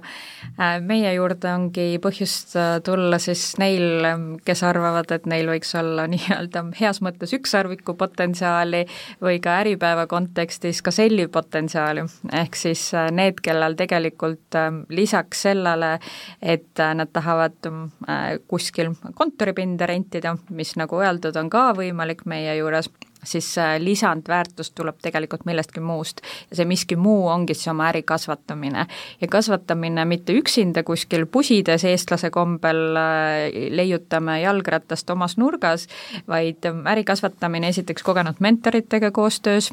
meie juurde ongi põhjust tulla siis neil, kes arvavad, et neil võiks olla nii-öelda heas mõttes ükssarviku potentsiaali või ka Äripäeva kontekstis ka selli potentsiaali, ehk siis need, kellel tegelikult lisaks sellele, et nad tahavad kuskil kontoripinda rentida, mis nagu öeldud, on ka võimalik meie juures, siis lisandväärtus tuleb tegelikult millestki muust. ja see miski muu ongi siis oma äri kasvatamine. ja kasvatamine mitte üksinda kuskil pusides eestlase kombel äh, leiutame jalgratast omas nurgas, vaid äri kasvatamine esiteks kogenud mentoritega koostöös,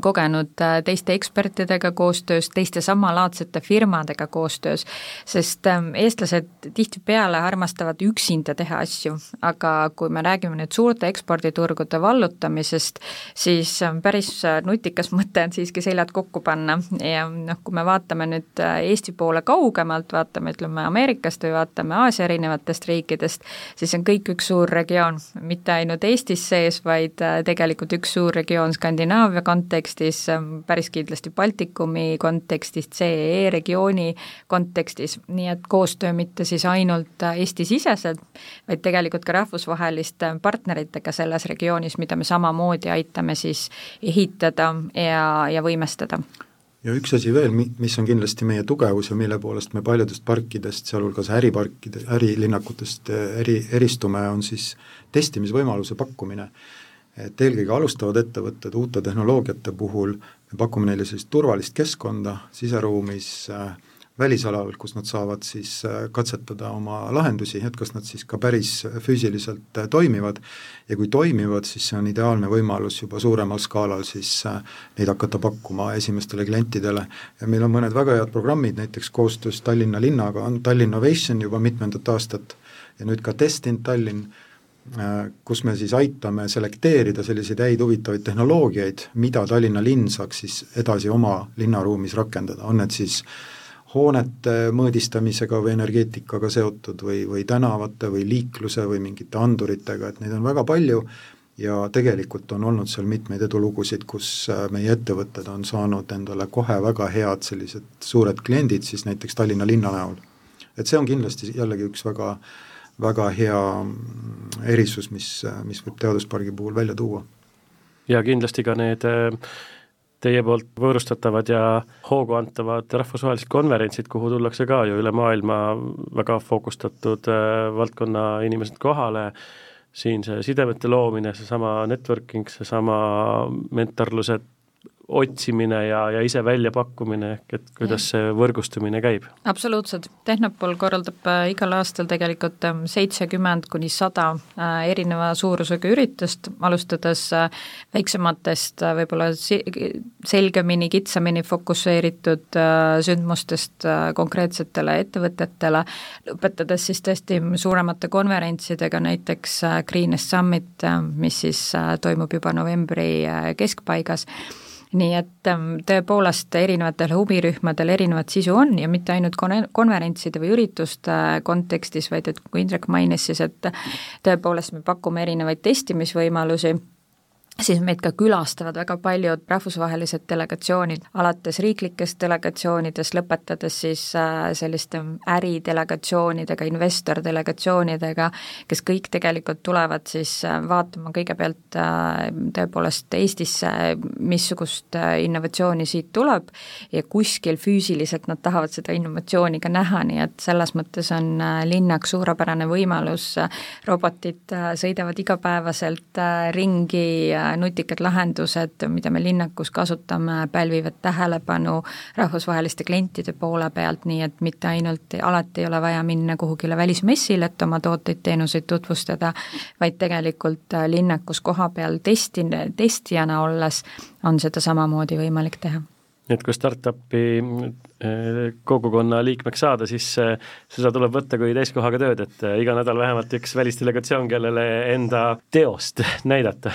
kogenud äh, teiste ekspertidega koostöös, teiste samalaadsete firmadega koostöös, sest ähm, eestlased tihtipeale armastavad üksinda teha asju, aga kui me räägime nüüd suurte eksporditurgude vallutamisest, siis ähm, päris äh, nutikas mõte on siiski seljad kokku panna. Ja noh, kui me vaatame nüüd äh, Eesti poole kaugemalt, vaatame ütleme Ameerikast või vaatame Aasia erinevatest riikidest, siis on kõik üks suur regioon, mitte ainult Eestis sees, vaid tegelikult üks suur regioon Skandinaavia kontekstis, päris kindlasti Baltikumi kontekstis, CEE regiooni kontekstis, nii et koostöö mitte siis ainult Eesti-siseselt, vaid tegelikult ka rahvusvaheliste partneritega selles regioonis, mida me samamoodi aitame siis ehitada ja, ja võimestada. Ja üks asi veel, mis on kindlasti meie tugevus ja mille poolest me paljudest parkidest, sealhulgas äriparkide, ärilinnakutest eri, eristume, on siis testimisvõimaluse pakkumine et eelkõige alustavad ettevõtted uute tehnoloogiate puhul, me pakume neile sellist turvalist keskkonda siseruumis äh,, välisalal, kus nad saavad siis äh, katsetada oma lahendusi, et kas nad siis ka päris füüsiliselt äh, toimivad ja kui toimivad, siis see on ideaalne võimalus juba suuremal skaalal siis äh, neid hakata pakkuma esimestele klientidele. ja meil on mõned väga head programmid, näiteks koostöös Tallinna linnaga on Tallinn Innovation juba mitmendat aastat ja nüüd ka Test in Tallinn kus me siis aitame selekteerida selliseid häid huvitavaid tehnoloogiaid, mida Tallinna linn saaks siis edasi oma linnaruumis rakendada, on need siis hoonete mõõdistamisega või energeetikaga seotud või, või tänavate või liikluse või mingite anduritega, et neid on väga palju ja tegelikult on olnud seal mitmeid edulugusid, kus äh, meie ettevõtted on saanud endale kohe väga head sellised suured kliendid siis näiteks Tallinna linna näol. et see on kindlasti jällegi üks väga äh, väga hea erisus, mis, mis võib teaduspargi puhul välja tuua. ja kindlasti ka need äh, teie poolt võõrustatavad ja hoogu antavad rahvusvahelised konverentsid, kuhu tullakse ka ju üle maailma väga fookustatud äh, valdkonna inimesed kohale, siin see sidemete loomine, seesama networking, seesama mentorlused, otsimine ja, ja ise väljapakkumine, ehk et kuidas see võrgustumine käib? absoluutselt, Tehnopol korraldab äh, igal aastal tegelikult ähm, seitsekümmend kuni sada äh, erineva suurusega üritust, alustades äh, väiksematest võib-olla selgemini, kitsamini fokusseeritud sündmustest konkreetsetele ettevõtetele, lõpetades siis tõesti suuremate konverentsidega, näiteks Greenest Summit, mis siis toimub juba novembri keskpaigas nii et ähm, tõepoolest erinevatel huvirühmadel erinevat sisu on ja mitte ainult kon-, konverentside või ürituste kontekstis, vaid et kui Indrek mainis siis, et tõepoolest me pakume erinevaid testimisvõimalusi siis meid ka külastavad väga paljud rahvusvahelised delegatsioonid, alates riiklikest delegatsioonidest, lõpetades siis äh, selliste äridelegatsioonidega, investor-delegatsioonidega, kes kõik tegelikult tulevad siis äh, vaatama kõigepealt äh, tõepoolest Eestisse, missugust innovatsiooni siit tuleb ja kuskil füüsiliselt nad tahavad seda innovatsiooni ka näha, nii et selles mõttes on linnaks suurepärane võimalus, robotid sõidavad igapäevaselt ringi nutikad lahendused, mida me linnakus kasutame, pälvivad tähelepanu rahvusvaheliste klientide poole pealt, nii et mitte ainult alati ei ole vaja minna kuhugile välismessile, et oma tooteid-teenuseid tutvustada, vaid tegelikult linnakus koha peal testi, testijana olles on seda samamoodi võimalik teha. Nii et kui startup'i eh, kogukonna liikmeks saada, siis eh, seda tuleb võtta kui täiskohaga tööd, et iga nädal vähemalt üks välisdelegatsioon, kellele enda teost näidata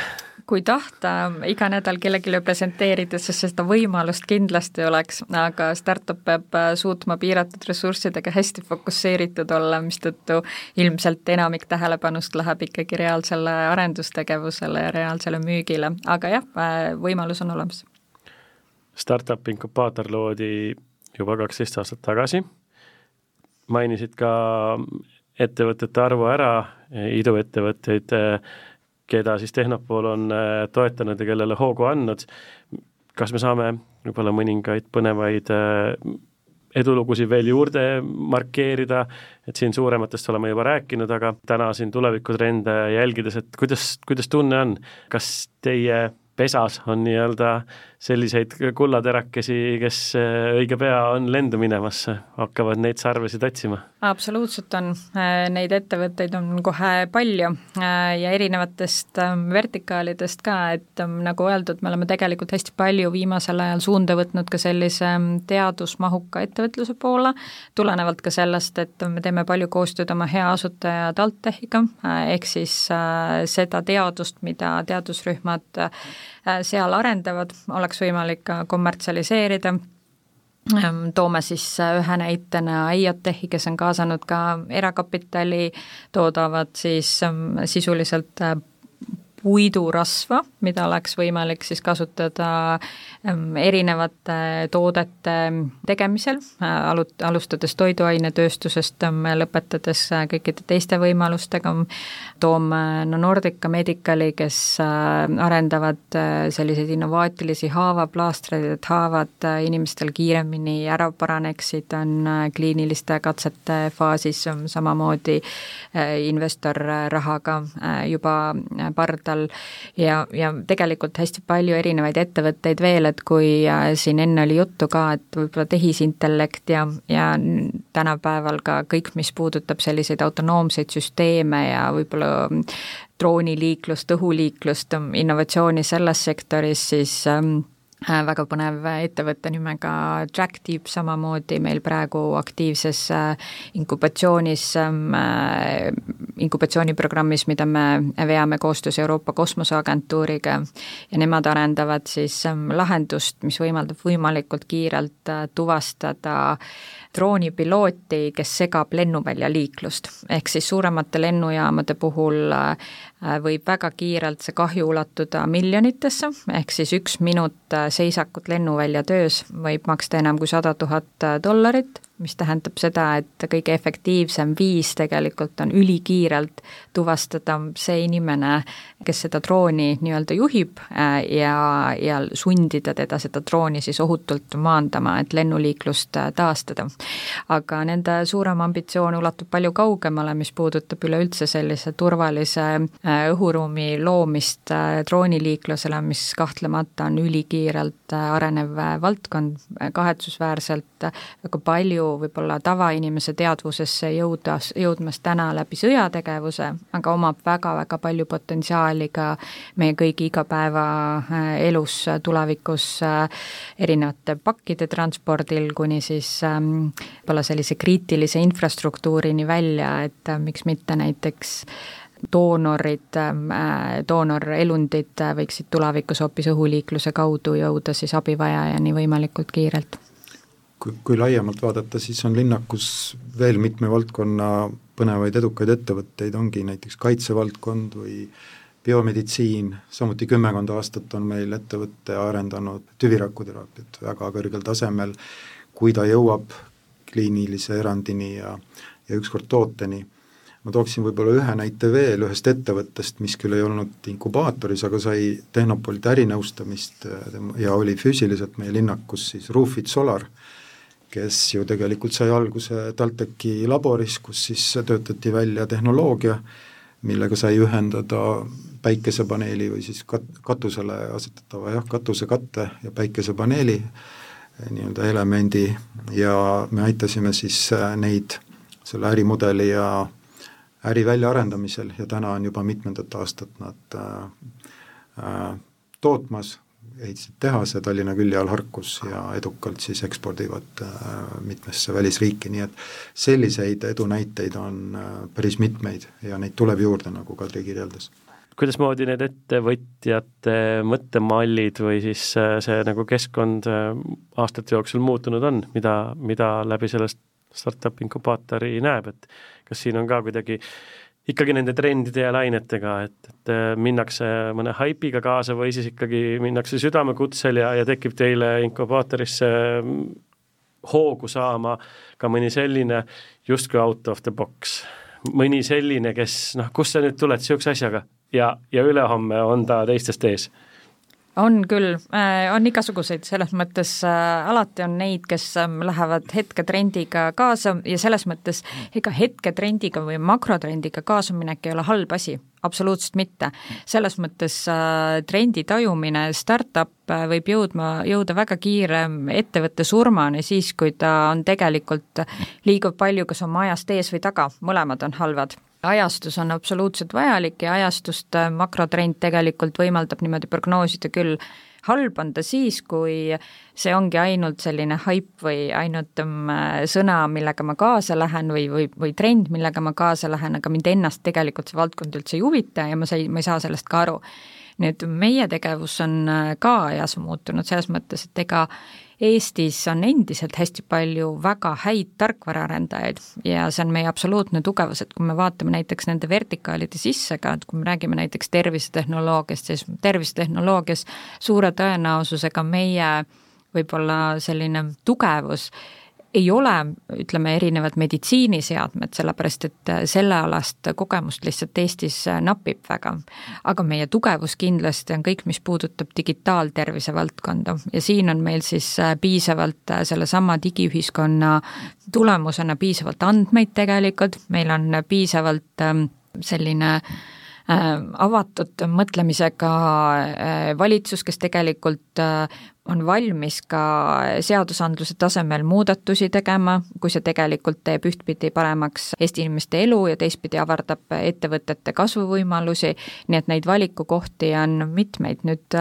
kui tahta iga nädal kellelegi presenteerida, siis seda võimalust kindlasti oleks, aga startup peab suutma piiratud ressurssidega hästi fokusseeritud olla, mistõttu ilmselt enamik tähelepanust läheb ikkagi reaalsele arendustegevusele ja reaalsele müügile, aga jah, võimalus on olemas. Startup inkubaator loodi juba kaksteist aastat tagasi, mainisid ka ettevõtete arvu ära, iduettevõtteid, keda siis Tehnopool on äh, toetanud ja kellele hoogu andnud, kas me saame võib-olla mõningaid põnevaid äh, edulugusid veel juurde markeerida, et siin suurematest oleme juba rääkinud, aga täna siin tulevikutrende jälgides, et kuidas, kuidas tunne on, kas teie pesas on nii-öelda selliseid kullaterakesi, kes äh, õige pea on lendu minemas, hakkavad neid sarvesid otsima? absoluutselt on, äh, neid ettevõtteid on kohe palju äh, ja erinevatest ähm, vertikaalidest ka, et ähm, nagu öeldud, me oleme tegelikult hästi palju viimasel ajal suunda võtnud ka sellise ähm, teadusmahuka ettevõtluse poole, tulenevalt ka sellest, et me teeme palju koostööd oma hea asutaja TalTechiga, ehk siis seda teadust, mida teadusrühmad seal arendavad, oleks võimalik ka kommertsialiseerida, ehm, toome siis ühe näitena IoTechi, kes on kaasanud ka erakapitali, toodavad siis ehm, sisuliselt puidurasva, mida oleks võimalik siis kasutada erinevate toodete tegemisel, äh, alu-, alustades toiduainetööstusest, lõpetades äh, kõikide teiste võimalustega, toome no Nordica Medicali, kes äh, arendavad selliseid innovaatilisi haavaplaastreid, et haavad inimestel kiiremini ära paraneksid, on kliiniliste katsete faasis, samamoodi investorrahaga juba parda aastal ja, ja tegelikult hästi palju erinevaid ettevõtteid veel, et kui äh, siin enne oli juttu ka, et võib-olla tehisintellekt ja, ja tänapäeval ka kõik, mis puudutab selliseid autonoomseid süsteeme ja võib-olla drooniliiklust, õhuliiklust, innovatsiooni selles sektoris, siis ähm, Äh, väga põnev ettevõte nimega Tractip, samamoodi meil praegu aktiivses äh, inkubatsioonis, ähm, äh, inkubatsiooniprogrammis, mida me veame koostöös Euroopa Kosmoseagentuuriga. Ja nemad arendavad siis ähm, lahendust, mis võimaldab võimalikult kiirelt tuvastada droonipilooti, kes segab lennuväljaliiklust. ehk siis suuremate lennujaamade puhul Äh, võib väga kiirelt see kahju ulatuda miljonitesse, ehk siis üks minut äh, seisakut lennuvälja töös võib maksta enam kui sada tuhat dollarit mis tähendab seda, et kõige efektiivsem viis tegelikult on ülikiirelt tuvastada see inimene, kes seda drooni nii-öelda juhib äh, ja, ja sundida teda seda drooni siis ohutult maandama, et lennuliiklust äh, taastada. aga nende suurem ambitsioon ulatub palju kaugemale, mis puudutab üleüldse sellise turvalise äh, õhuruumi loomist drooniliiklusele, mis kahtlemata on ülikiirelt arenev valdkond, kahetsusväärselt väga palju võib-olla tavainimese teadvusesse jõudas, jõudmas täna läbi sõjategevuse, aga omab väga-väga palju potentsiaali ka meie kõigi igapäevaelus äh, tulevikus äh, erinevate pakkide transpordil kuni siis ähm, võib-olla sellise kriitilise infrastruktuurini välja, et äh, miks mitte näiteks doonorid, doonorelundid võiksid tulevikus hoopis õhuliikluse kaudu jõuda siis abivajajani võimalikult kiirelt kui, kui laiemalt vaadata, siis on linnakus veel mitme valdkonna põnevaid edukaid ettevõtteid, ongi näiteks kaitsevaldkond või biomeditsiin, samuti kümmekond aastat on meil ettevõte arendanud tüvirakuteraapiat väga kõrgel tasemel, kui ta jõuab kliinilise erandini ja, ja ükskord tooteni. ma tooksin võib-olla ühe näite veel ühest ettevõttest, mis küll ei olnud inkubaatoris, aga sai Tehnopolilt ärinõustamist ja oli füüsiliselt meie linnakus siis Roofit Solar kes ju tegelikult sai alguse TalTechi laboris, kus siis töötati välja tehnoloogia, millega sai ühendada päikesepaneeli või siis kat-, katusele asetatava jah, katusekatte ja päikesepaneeli eh, nii-öelda elemendi ja me aitasime siis eh, neid selle ärimudeli ja äri väljaarendamisel ja täna on juba mitmendat aastat nad äh, äh, tootmas ehitasid tehase Tallinna külje all Harkus ja edukalt siis ekspordivad äh, mitmesse välisriiki, nii et selliseid edunäiteid on äh, päris mitmeid ja neid tuleb juurde, nagu Kadri kirjeldas. Kuidasmoodi need ettevõtjate mõttemallid või siis äh, see nagu keskkond aastate jooksul muutunud on, mida, mida läbi sellest startup inkubaatori näeb, et kas siin on ka kuidagi äh, ikkagi nende trendide ja lainetega, et, et äh, minnakse mõne haipiga kaasa või siis ikkagi minnakse südamekutsel ja, ja tekib teile inkubaatorisse mm, hoogu saama ka mõni selline justkui out of the box, mõni selline, kes noh, kust sa nüüd tuled niisuguse asjaga? Ja, ja ülehomme on ta teistest ees on küll, äh, on igasuguseid, selles mõttes äh, alati on neid, kes ähm, lähevad hetketrendiga kaasa ja selles mõttes ega hetketrendiga või makrotrendiga kaasaminek ei ole halb asi, absoluutselt mitte. selles mõttes äh, trendi tajumine, startup võib jõudma, jõuda väga kiire ettevõtte surmani siis, kui ta on tegelikult, liigub palju kas oma ajast ees või taga, mõlemad on halvad ajastus on absoluutselt vajalik ja ajastust äh, makrotrend tegelikult võimaldab niimoodi prognoosida küll, halb on ta siis, kui see ongi ainult selline haip või ainult um, sõna, millega ma kaasa lähen või, või, või trend, millega ma kaasa lähen, aga mind ennast tegelikult see valdkond üldse ei huvita ja ma sai, ma ei saa sellest ka aru. nüüd meie tegevus on äh, ka ajas muutunud selles mõttes, et ega Eestis on endiselt hästi palju väga häid tarkvaraarendajaid ja see on meie absoluutne tugevus, et kui me vaatame näiteks nende vertikaalide sisse ka, et kui me räägime näiteks tervisetehnoloogiast, siis tervisetehnoloogias suure tõenäosusega meie võib-olla selline tugevus ei ole, ütleme, erinevad meditsiiniseadmed, sellepärast et äh, sellealast kogemust lihtsalt Eestis äh, napib väga. aga meie tugevus kindlasti on kõik, mis puudutab digitaaltervise valdkonda ja siin on meil siis äh, piisavalt sellesama digiühiskonna tulemusena piisavalt andmeid tegelikult, meil on piisavalt ähm, selline avatud mõtlemisega valitsus, kes tegelikult on valmis ka seadusandluse tasemel muudatusi tegema, kui see tegelikult teeb ühtpidi paremaks Eesti inimeste elu ja teistpidi avardab ettevõtete kasvuvõimalusi, nii et neid valikukohti on mitmeid, nüüd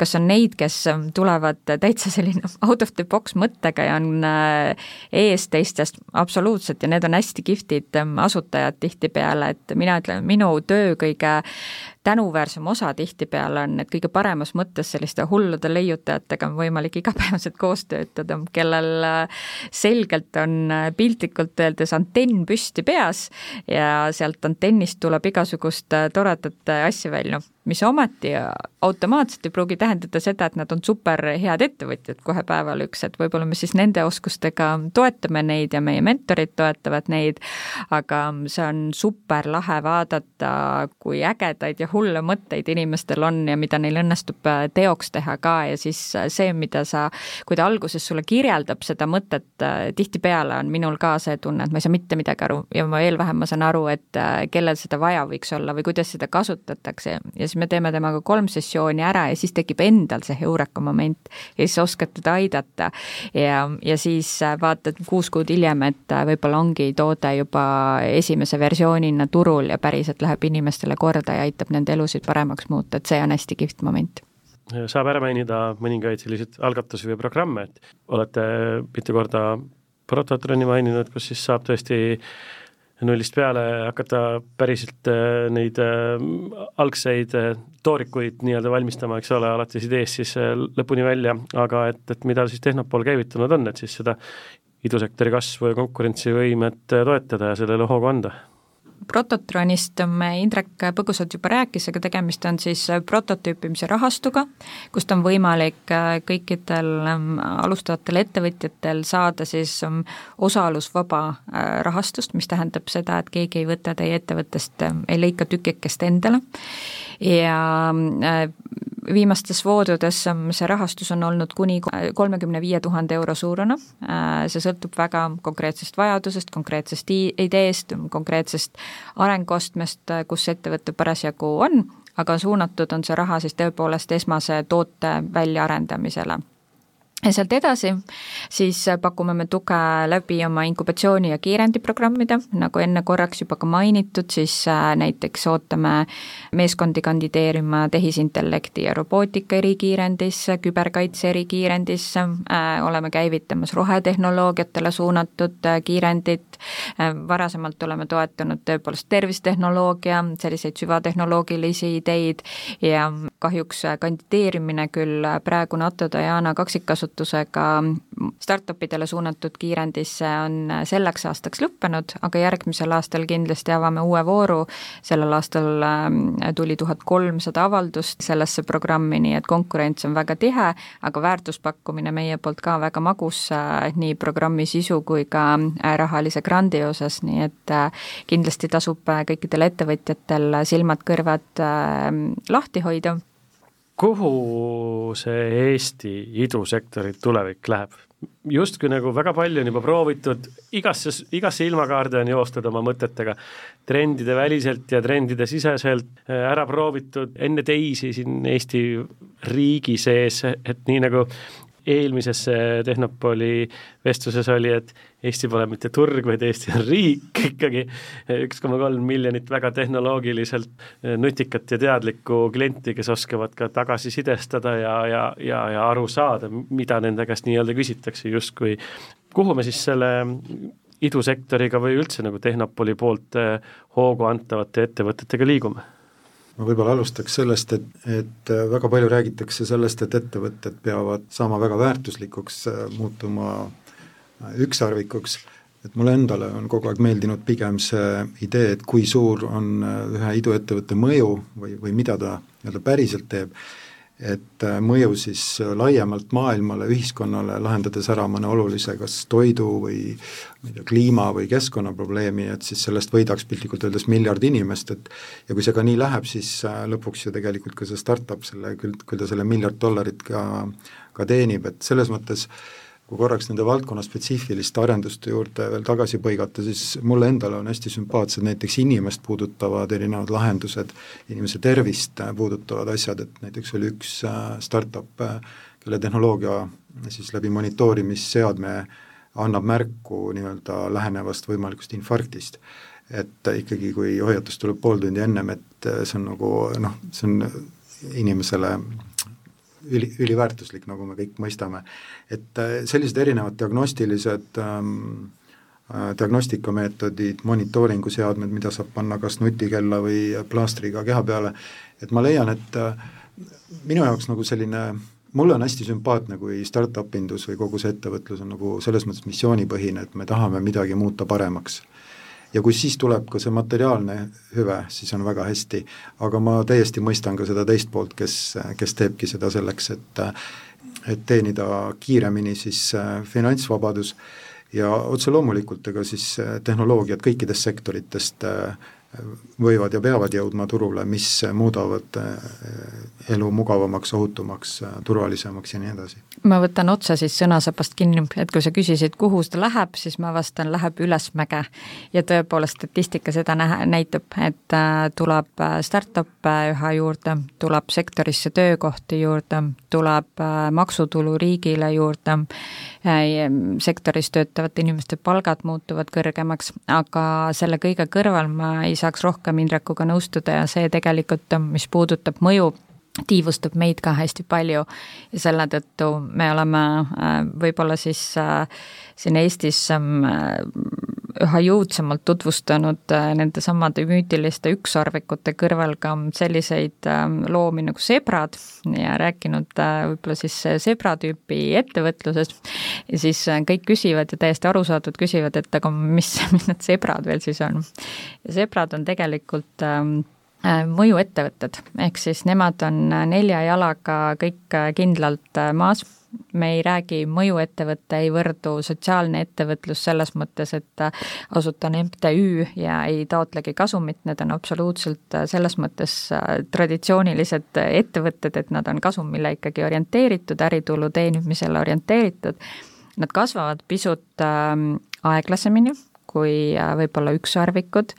kas on neid, kes tulevad täitsa selline out of the box mõttega ja on äh, ees teistest, absoluutselt, ja need on hästi kihvtid asutajad tihtipeale, et mina ütlen, minu töö kõige tänuväärsem osa tihtipeale on, et kõige paremas mõttes selliste hullude leiutajatega on võimalik igapäevaselt koos töötada, kellel äh, selgelt on äh, piltlikult öeldes antenn püsti peas ja sealt antennist tuleb igasugust äh, toredat asja välja mis ometi automaatselt ei pruugi tähendada seda, et nad on super head ettevõtjad kohe päeval üks, et võib-olla me siis nende oskustega toetame neid ja meie mentorid toetavad neid, aga see on super lahe vaadata, kui ägedaid ja hulle mõtteid inimestel on ja mida neil õnnestub äh, teoks teha ka ja siis äh, see, mida sa, kui ta alguses sulle kirjeldab seda mõtet, äh, tihtipeale on minul ka see tunne, et ma ei saa mitte midagi aru ja ma veel vähem ma saan aru, et kellel seda vaja võiks olla või kuidas seda kasutatakse ja siis me teeme temaga kolm sessiooni ära ja siis tekib endal see heureka moment ja siis oskad teda aidata. ja, ja siis äh, vaatad kuus kuud hiljem, et äh, võib-olla ongi toode juba esimese versioonina turul ja päriselt läheb inimestele korda ja aitab nende elusid paremaks muuta, et see on hästi kihvt moment saab ära mainida mõningaid selliseid algatusi või programme, et olete mitu korda Prototroni maininud, kus siis saab tõesti nullist peale hakata päriselt äh, neid äh, algseid äh, toorikuid nii-öelda valmistama, eks ole, alates ideest siis lõpuni välja, aga et, et mida siis Tehnopool käivitunud on, et siis seda idusektori kasvu ja konkurentsivõimet toetada ja sellele hoogu anda Prototronist me Indrek põgusalt juba rääkis, aga tegemist on siis prototüüpimise rahastuga, kust on võimalik äh, kõikidel ähm, alustavatel ettevõtjatel saada siis ähm, osalusvaba äh, rahastust, mis tähendab seda, et keegi ei võta teie ettevõttest, ähm, ei lõika tükikest endale. Ja äh, viimastes voodudes see rahastus on olnud kuni kolmekümne viie tuhande euro suurune, see sõltub väga konkreetsest vajadusest, konkreetsest ideest, konkreetsest arenguastmest, kus ettevõte parasjagu on, aga suunatud on see raha siis tõepoolest esmase toote väljaarendamisele ja sealt edasi siis pakume me tuge läbi oma inkubatsiooni- ja kiirendiprogrammide, nagu enne korraks juba ka mainitud, siis äh, näiteks ootame meeskondi kandideerima tehisintellekti ja robootika erikiirendisse, küberkaitse erikiirendisse, äh, oleme käivitamas rohetehnoloogiatele suunatud äh, kiirendit, varasemalt oleme toetanud tõepoolest tervisetehnoloogia, selliseid süvatehnoloogilisi ideid. Ja kahjuks kandideerimine küll praegu NATO Diana kaksikasutusele kasutusega startup idele suunatud kiirendisse on selleks aastaks lõppenud, aga järgmisel aastal kindlasti avame uue vooru, sellel aastal ähm, tuli tuhat kolmsada avaldust sellesse programmi, nii et konkurents on väga tihe, aga väärtuspakkumine meie poolt ka väga magus, äh, nii programmi sisu kui ka äh, rahalise grandi osas, nii et äh, kindlasti tasub kõikidel ettevõtjatel silmad-kõrvad lahti hoida kuhu see Eesti idusektori tulevik läheb? justkui nagu väga palju on juba proovitud, igasse, igasse ilmakaarde on joostud oma mõtetega, trendide väliselt ja trendide siseselt äh, ära proovitud enne teisi siin Eesti riigi sees, et nii nagu eelmises Tehnopoli vestluses oli, et Eesti pole mitte turg, vaid Eesti on riik ikkagi, üks koma kolm miljonit väga tehnoloogiliselt nutikat ja teadlikku klienti, kes oskavad ka tagasisidestada ja, ja, ja, ja aru saada, mida nende käest nii-öelda küsitakse justkui. kuhu me siis selle idusektoriga või üldse nagu Tehnopoli poolt hoogu antavate ettevõtetega liigume? Ma võib-olla alustaks sellest, et, et äh, väga palju räägitakse sellest, et ettevõtted peavad saama väga väärtuslikuks, äh, muutuma äh, ükssarvikuks, et mulle endale on kogu aeg meeldinud pigem see idee, et kui suur on ühe iduettevõtte mõju või, või mida ta nii-öelda päriselt teeb et äh, mõju siis äh, laiemalt maailmale, ühiskonnale, lahendades ära mõne olulise kas toidu või ma ei tea, kliima või keskkonnaprobleemi, et siis sellest võidaks piltlikult öeldes miljard inimest, et ja kui see ka nii läheb, siis äh, lõpuks ju tegelikult ka see startup selle, küll, küll ta selle miljard dollarit ka, ka teenib, et selles mõttes äh, kui korraks nende valdkonna spetsiifiliste arenduste juurde veel tagasi põigata, siis mulle endale on hästi sümpaatsed näiteks inimest puudutavad erinevad lahendused, inimese tervist puudutavad asjad, et näiteks oli üks äh, startup, äh, kelle tehnoloogia siis läbi monitoorimisseadme annab märku nii-öelda lähenevast võimalikust infarktist. et ikkagi, kui hoiatus tuleb pool tundi ennem, et see on nagu noh, see on inimesele üli, üliväärtuslik, nagu me kõik mõistame. et äh, sellised erinevad diagnostilised ähm, äh, diagnostikameetodid, monitooringuseadmed, mida saab panna kas nutikella või plaastriga keha peale, et ma leian, et äh, minu jaoks nagu selline mulle on hästi sümpaatne, kui startup indus või kogu see ettevõtlus on nagu selles mõttes missioonipõhine, et me tahame midagi muuta paremaks ja kui siis tuleb ka see materiaalne hüve, siis on väga hästi, aga ma täiesti mõistan ka seda teist poolt, kes, kes teebki seda selleks, et et teenida kiiremini siis äh, finantsvabadus. Ja otse loomulikult ega siis äh, tehnoloogiad kõikidest sektoritest äh, võivad ja peavad jõudma turule, mis muudavad eh, elu mugavamaks, ohutumaks, turvalisemaks ja nii edasi. ma võtan otsa siis sõnasabast kinni, et kui sa küsisid, kuhu ta läheb, siis ma vastan, läheb ülesmäge. ja tõepoolest statistika seda näha, näitab, et äh, tuleb äh, startup'e üha juurde, tuleb sektorisse töökohti juurde, tuleb äh, maksutulu riigile juurde, sektoris töötavate inimeste palgad muutuvad kõrgemaks, aga selle kõige kõrval ma ei saaks rohkem Indrekuga nõustuda ja see tegelikult, mis puudutab mõju, tiivustab meid ka hästi palju ja selle tõttu me oleme äh, võib-olla siis äh, siin Eestis ähm, üha jõudsamalt tutvustanud äh, nende samade müütiliste ükssarvikute kõrval ka selliseid ähm, loomi nagu sebrad ja rääkinud võib-olla siis sebra tüüpi ettevõtlusest ja siis kõik küsivad ja täiesti arusaadavad küsivad, et aga mis, mis need sebrad veel siis on. ja sebrad on tegelikult Äh, mõjuettevõtted, ehk siis nemad on nelja jalaga kõik kindlalt äh, maas, me ei räägi mõjuettevõte, ei võrdu sotsiaalne ettevõtlus selles mõttes, et asutan MTÜ ja ei taotlegi kasumit, need on absoluutselt selles mõttes traditsioonilised ettevõtted, et nad on kasumile ikkagi orienteeritud, äritulu teenimisele orienteeritud, nad kasvavad pisut ähm, aeglasemini kui äh, võib-olla ükssarvikud,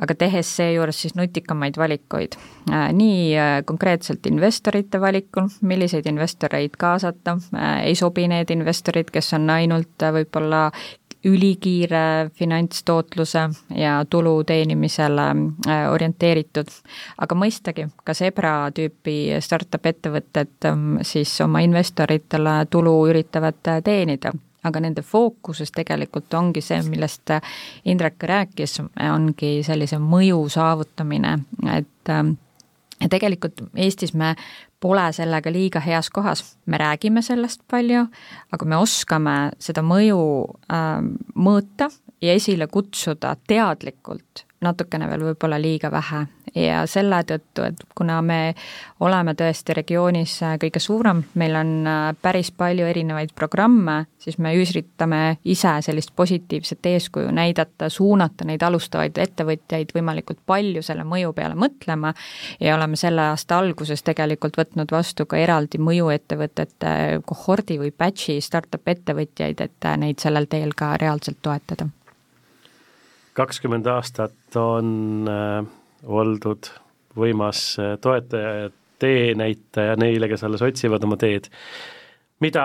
aga tehes seejuures siis nutikamaid valikuid. Äh, nii äh, konkreetselt investorite valikul, milliseid investoreid kaasata, ei sobi need investorid, kes on ainult võib-olla ülikiire finantstootluse ja tulu teenimisele orienteeritud. aga mõistagi, ka Zebra tüüpi startup ettevõtted ähm, siis oma investoritele tulu üritavad teenida aga nende fookuses tegelikult ongi see, millest Indrek rääkis, ongi sellise mõju saavutamine, et ja tegelikult Eestis me pole sellega liiga heas kohas, me räägime sellest palju, aga me oskame seda mõju äh, mõõta ja esile kutsuda teadlikult natukene veel võib-olla liiga vähe. Ja selle tõttu, et kuna me oleme tõesti regioonis äh, kõige suurem, meil on äh, päris palju erinevaid programme, siis me üritame ise sellist positiivset eeskuju näidata, suunata neid alustavaid ettevõtjaid võimalikult palju selle mõju peale mõtlema ja oleme selle aasta alguses tegelikult võtnud vastu ka eraldi mõjuettevõtete kohordi või batch'i startup ettevõtjaid, et äh, neid sellel teel ka reaalselt toetada kakskümmend aastat on äh, oldud võimas äh, toetaja ja teenäitaja neile, kes alles otsivad oma teed. mida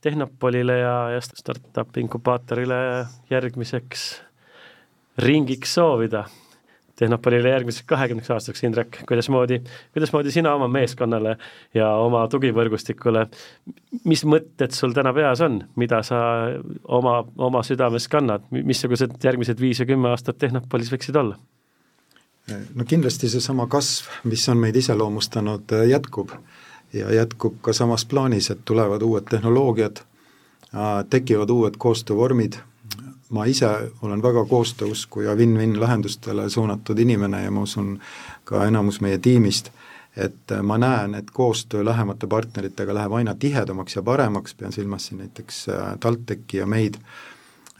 Tehnopolile ja, ja startup inkubaatorile järgmiseks ringiks soovida? Tehnopolile järgmiseks kahekümneks aastaks, Indrek, kuidasmoodi, kuidasmoodi sina oma meeskonnale ja oma tugivõrgustikule, mis mõtted sul täna peas on, mida sa oma, oma südames kannad, missugused järgmised viis ja kümme aastat Tehnopolis võiksid olla? no kindlasti seesama kasv, mis on meid iseloomustanud, jätkub. Ja jätkub ka samas plaanis, et tulevad uued tehnoloogiad, tekivad uued koostöövormid ma ise olen väga koostööusku ja win-win lahendustele suunatud inimene ja ma usun ka enamus meie tiimist, et ma näen, et koostöö lähemate partneritega läheb aina tihedamaks ja paremaks, pean silmas siin näiteks äh, TalTechi ja meid,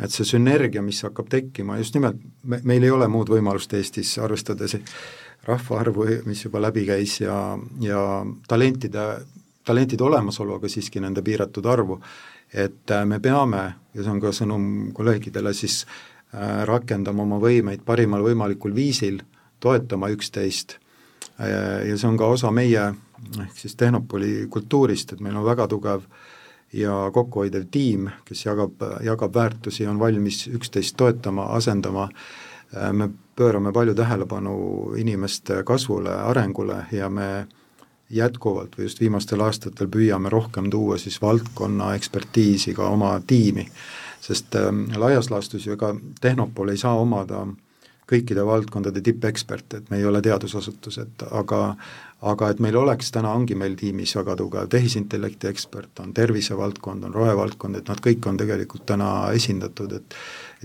et see sünergia, mis hakkab tekkima, just nimelt me, meil ei ole muud võimalust Eestis, arvestades rahvaarvu, mis juba läbi käis ja, ja talentide, talentide olemasolu, aga siiski nende piiratud arvu, et äh, me peame, ja see on ka sõnum kolleegidele, siis äh, rakendama oma võimeid parimal võimalikul viisil, toetama üksteist. Äh, ja see on ka osa meie ehk siis Tehnopoli kultuurist, et meil on väga tugev ja kokkuhoidev tiim, kes jagab, jagab väärtusi, on valmis üksteist toetama, asendama, me pöörame palju tähelepanu inimeste kasvule, arengule ja me jätkuvalt või just viimastel aastatel püüame rohkem tuua siis valdkonna ekspertiisi ka oma tiimi, sest äh, laias laastus ju ega Tehnopol ei saa omada kõikide valdkondade tippeksperte, et me ei ole teadusasutused, aga aga et meil oleks, täna ongi meil tiimis väga tugev tehisintellekti ekspert, on tervisevaldkond, on rohevaldkond, et nad kõik on tegelikult täna esindatud, et et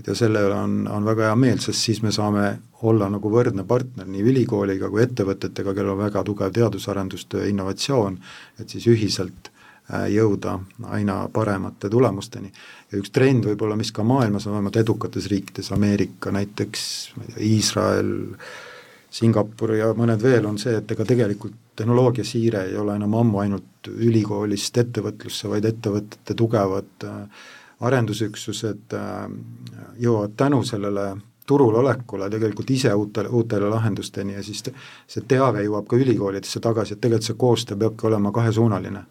ja selle üle on, on väga hea meel, sest siis me saame olla nagu võrdne partner nii ülikooliga kui ettevõtetega, kellel on väga tugev teadus-arendustöö, innovatsioon, et siis ühiselt äh, jõuda aina paremate tulemusteni. ja üks trend võib-olla, mis ka maailmas on vähemalt edukates riikides, Ameerika näiteks, ma ei tea, Iisrael, Singapur ja mõned veel, on see, et ega tegelikult tehnoloogiasiire ei ole enam ammu ainult ülikoolist ettevõtlusse, vaid ettevõtete tugevad äh, arendusüksused äh, jõuavad tänu sellele turul olekule tegelikult ise uutele, uutele lahendusteni ja siis see teave jõuab ka ülikoolidesse tagasi, et tegelikult see koostöö peabki olema kahesuunaline.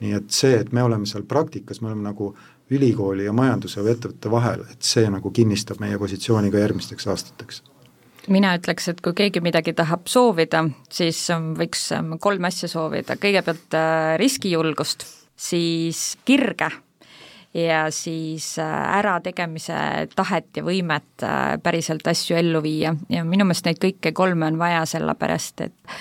nii et see, et me oleme seal praktikas, me oleme nagu ülikooli ja majanduse või ettevõtte vahel, et see nagu kinnistab meie positsiooni ka järgmisteks aastateks. Mina ütleks, et kui keegi midagi tahab soovida, siis võiks kolme asja soovida, kõigepealt äh, riskijulgust, siis kirge ja siis äh, ärategemise tahet ja võimet äh, päriselt asju ellu viia. Ja minu meelest neid kõiki kolme on vaja, sellepärast et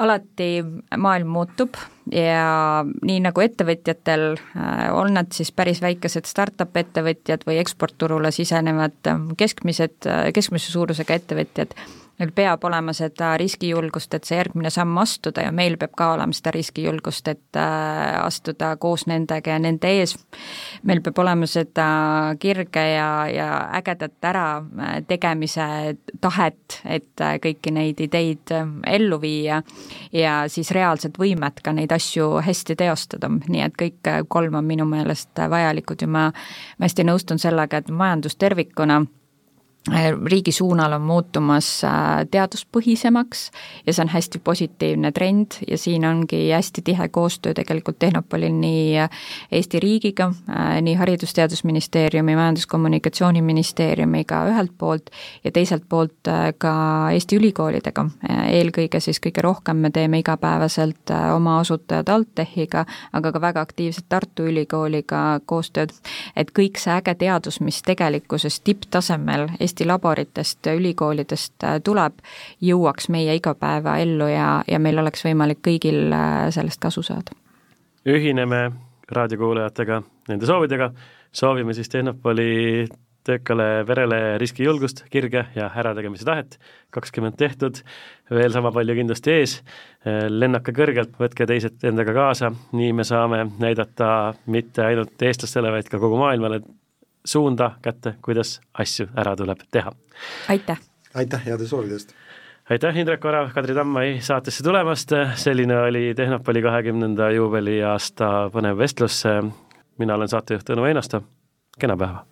alati maailm muutub ja nii nagu ettevõtjatel, äh, on nad siis päris väikesed startup ettevõtjad või eksportturule sisenevad keskmised, keskmise suurusega ettevõtjad, neil peab olema seda riskijulgust, et see järgmine samm astuda ja meil peab ka olema seda riskijulgust, et äh, astuda koos nendega ja nende ees. meil peab olema seda kirge ja, ja ägedat ära tegemise tahet, et kõiki neid ideid ellu viia ja siis reaalset võimet ka neid asju hästi teostada, nii et kõik kolm on minu meelest vajalikud ja ma, ma hästi nõustun sellega, et majandus tervikuna Äh, riigi suunal on muutumas äh, teaduspõhisemaks ja see on hästi positiivne trend ja siin ongi hästi tihe koostöö tegelikult Tehnopolil nii äh, Eesti riigiga, nii Haridus-Teadusministeeriumi, Majandus-Kommunikatsiooniministeeriumiga ühelt poolt ja teiselt poolt ka Eesti ülikoolidega. eelkõige siis kõige rohkem me teeme igapäevaselt oma asutajad AltTechiga, aga ka väga aktiivselt Tartu Ülikooliga koostööd, et kõik see äge teadus, mis tegelikkuses tipptasemel Eesti laboritest, ülikoolidest äh, tuleb, jõuaks meie igapäevaellu ja, ja meil oleks võimalik kõigil äh, sellest kasu saada. ühineme raadiokuulajatega nende soovidega, soovime siis Tehnopoli töökale verele riskijulgust, kirge ja ärategemise tahet, kakskümmend tehtud, veel sama palju kindlasti ees, äh, lennake kõrgelt, võtke teised endaga kaasa, nii me saame näidata mitte ainult eestlastele, vaid ka kogu maailmale, suunda kätte, kuidas asju ära tuleb teha. aitäh! aitäh heade soovide eest! aitäh, Indrek Orav, Kadri Tammai saatesse tulemast, selline oli Tehnopoli kahekümnenda juubeliaasta põnev vestlus, mina olen saatejuht Tõnu Einasto, kena päeva!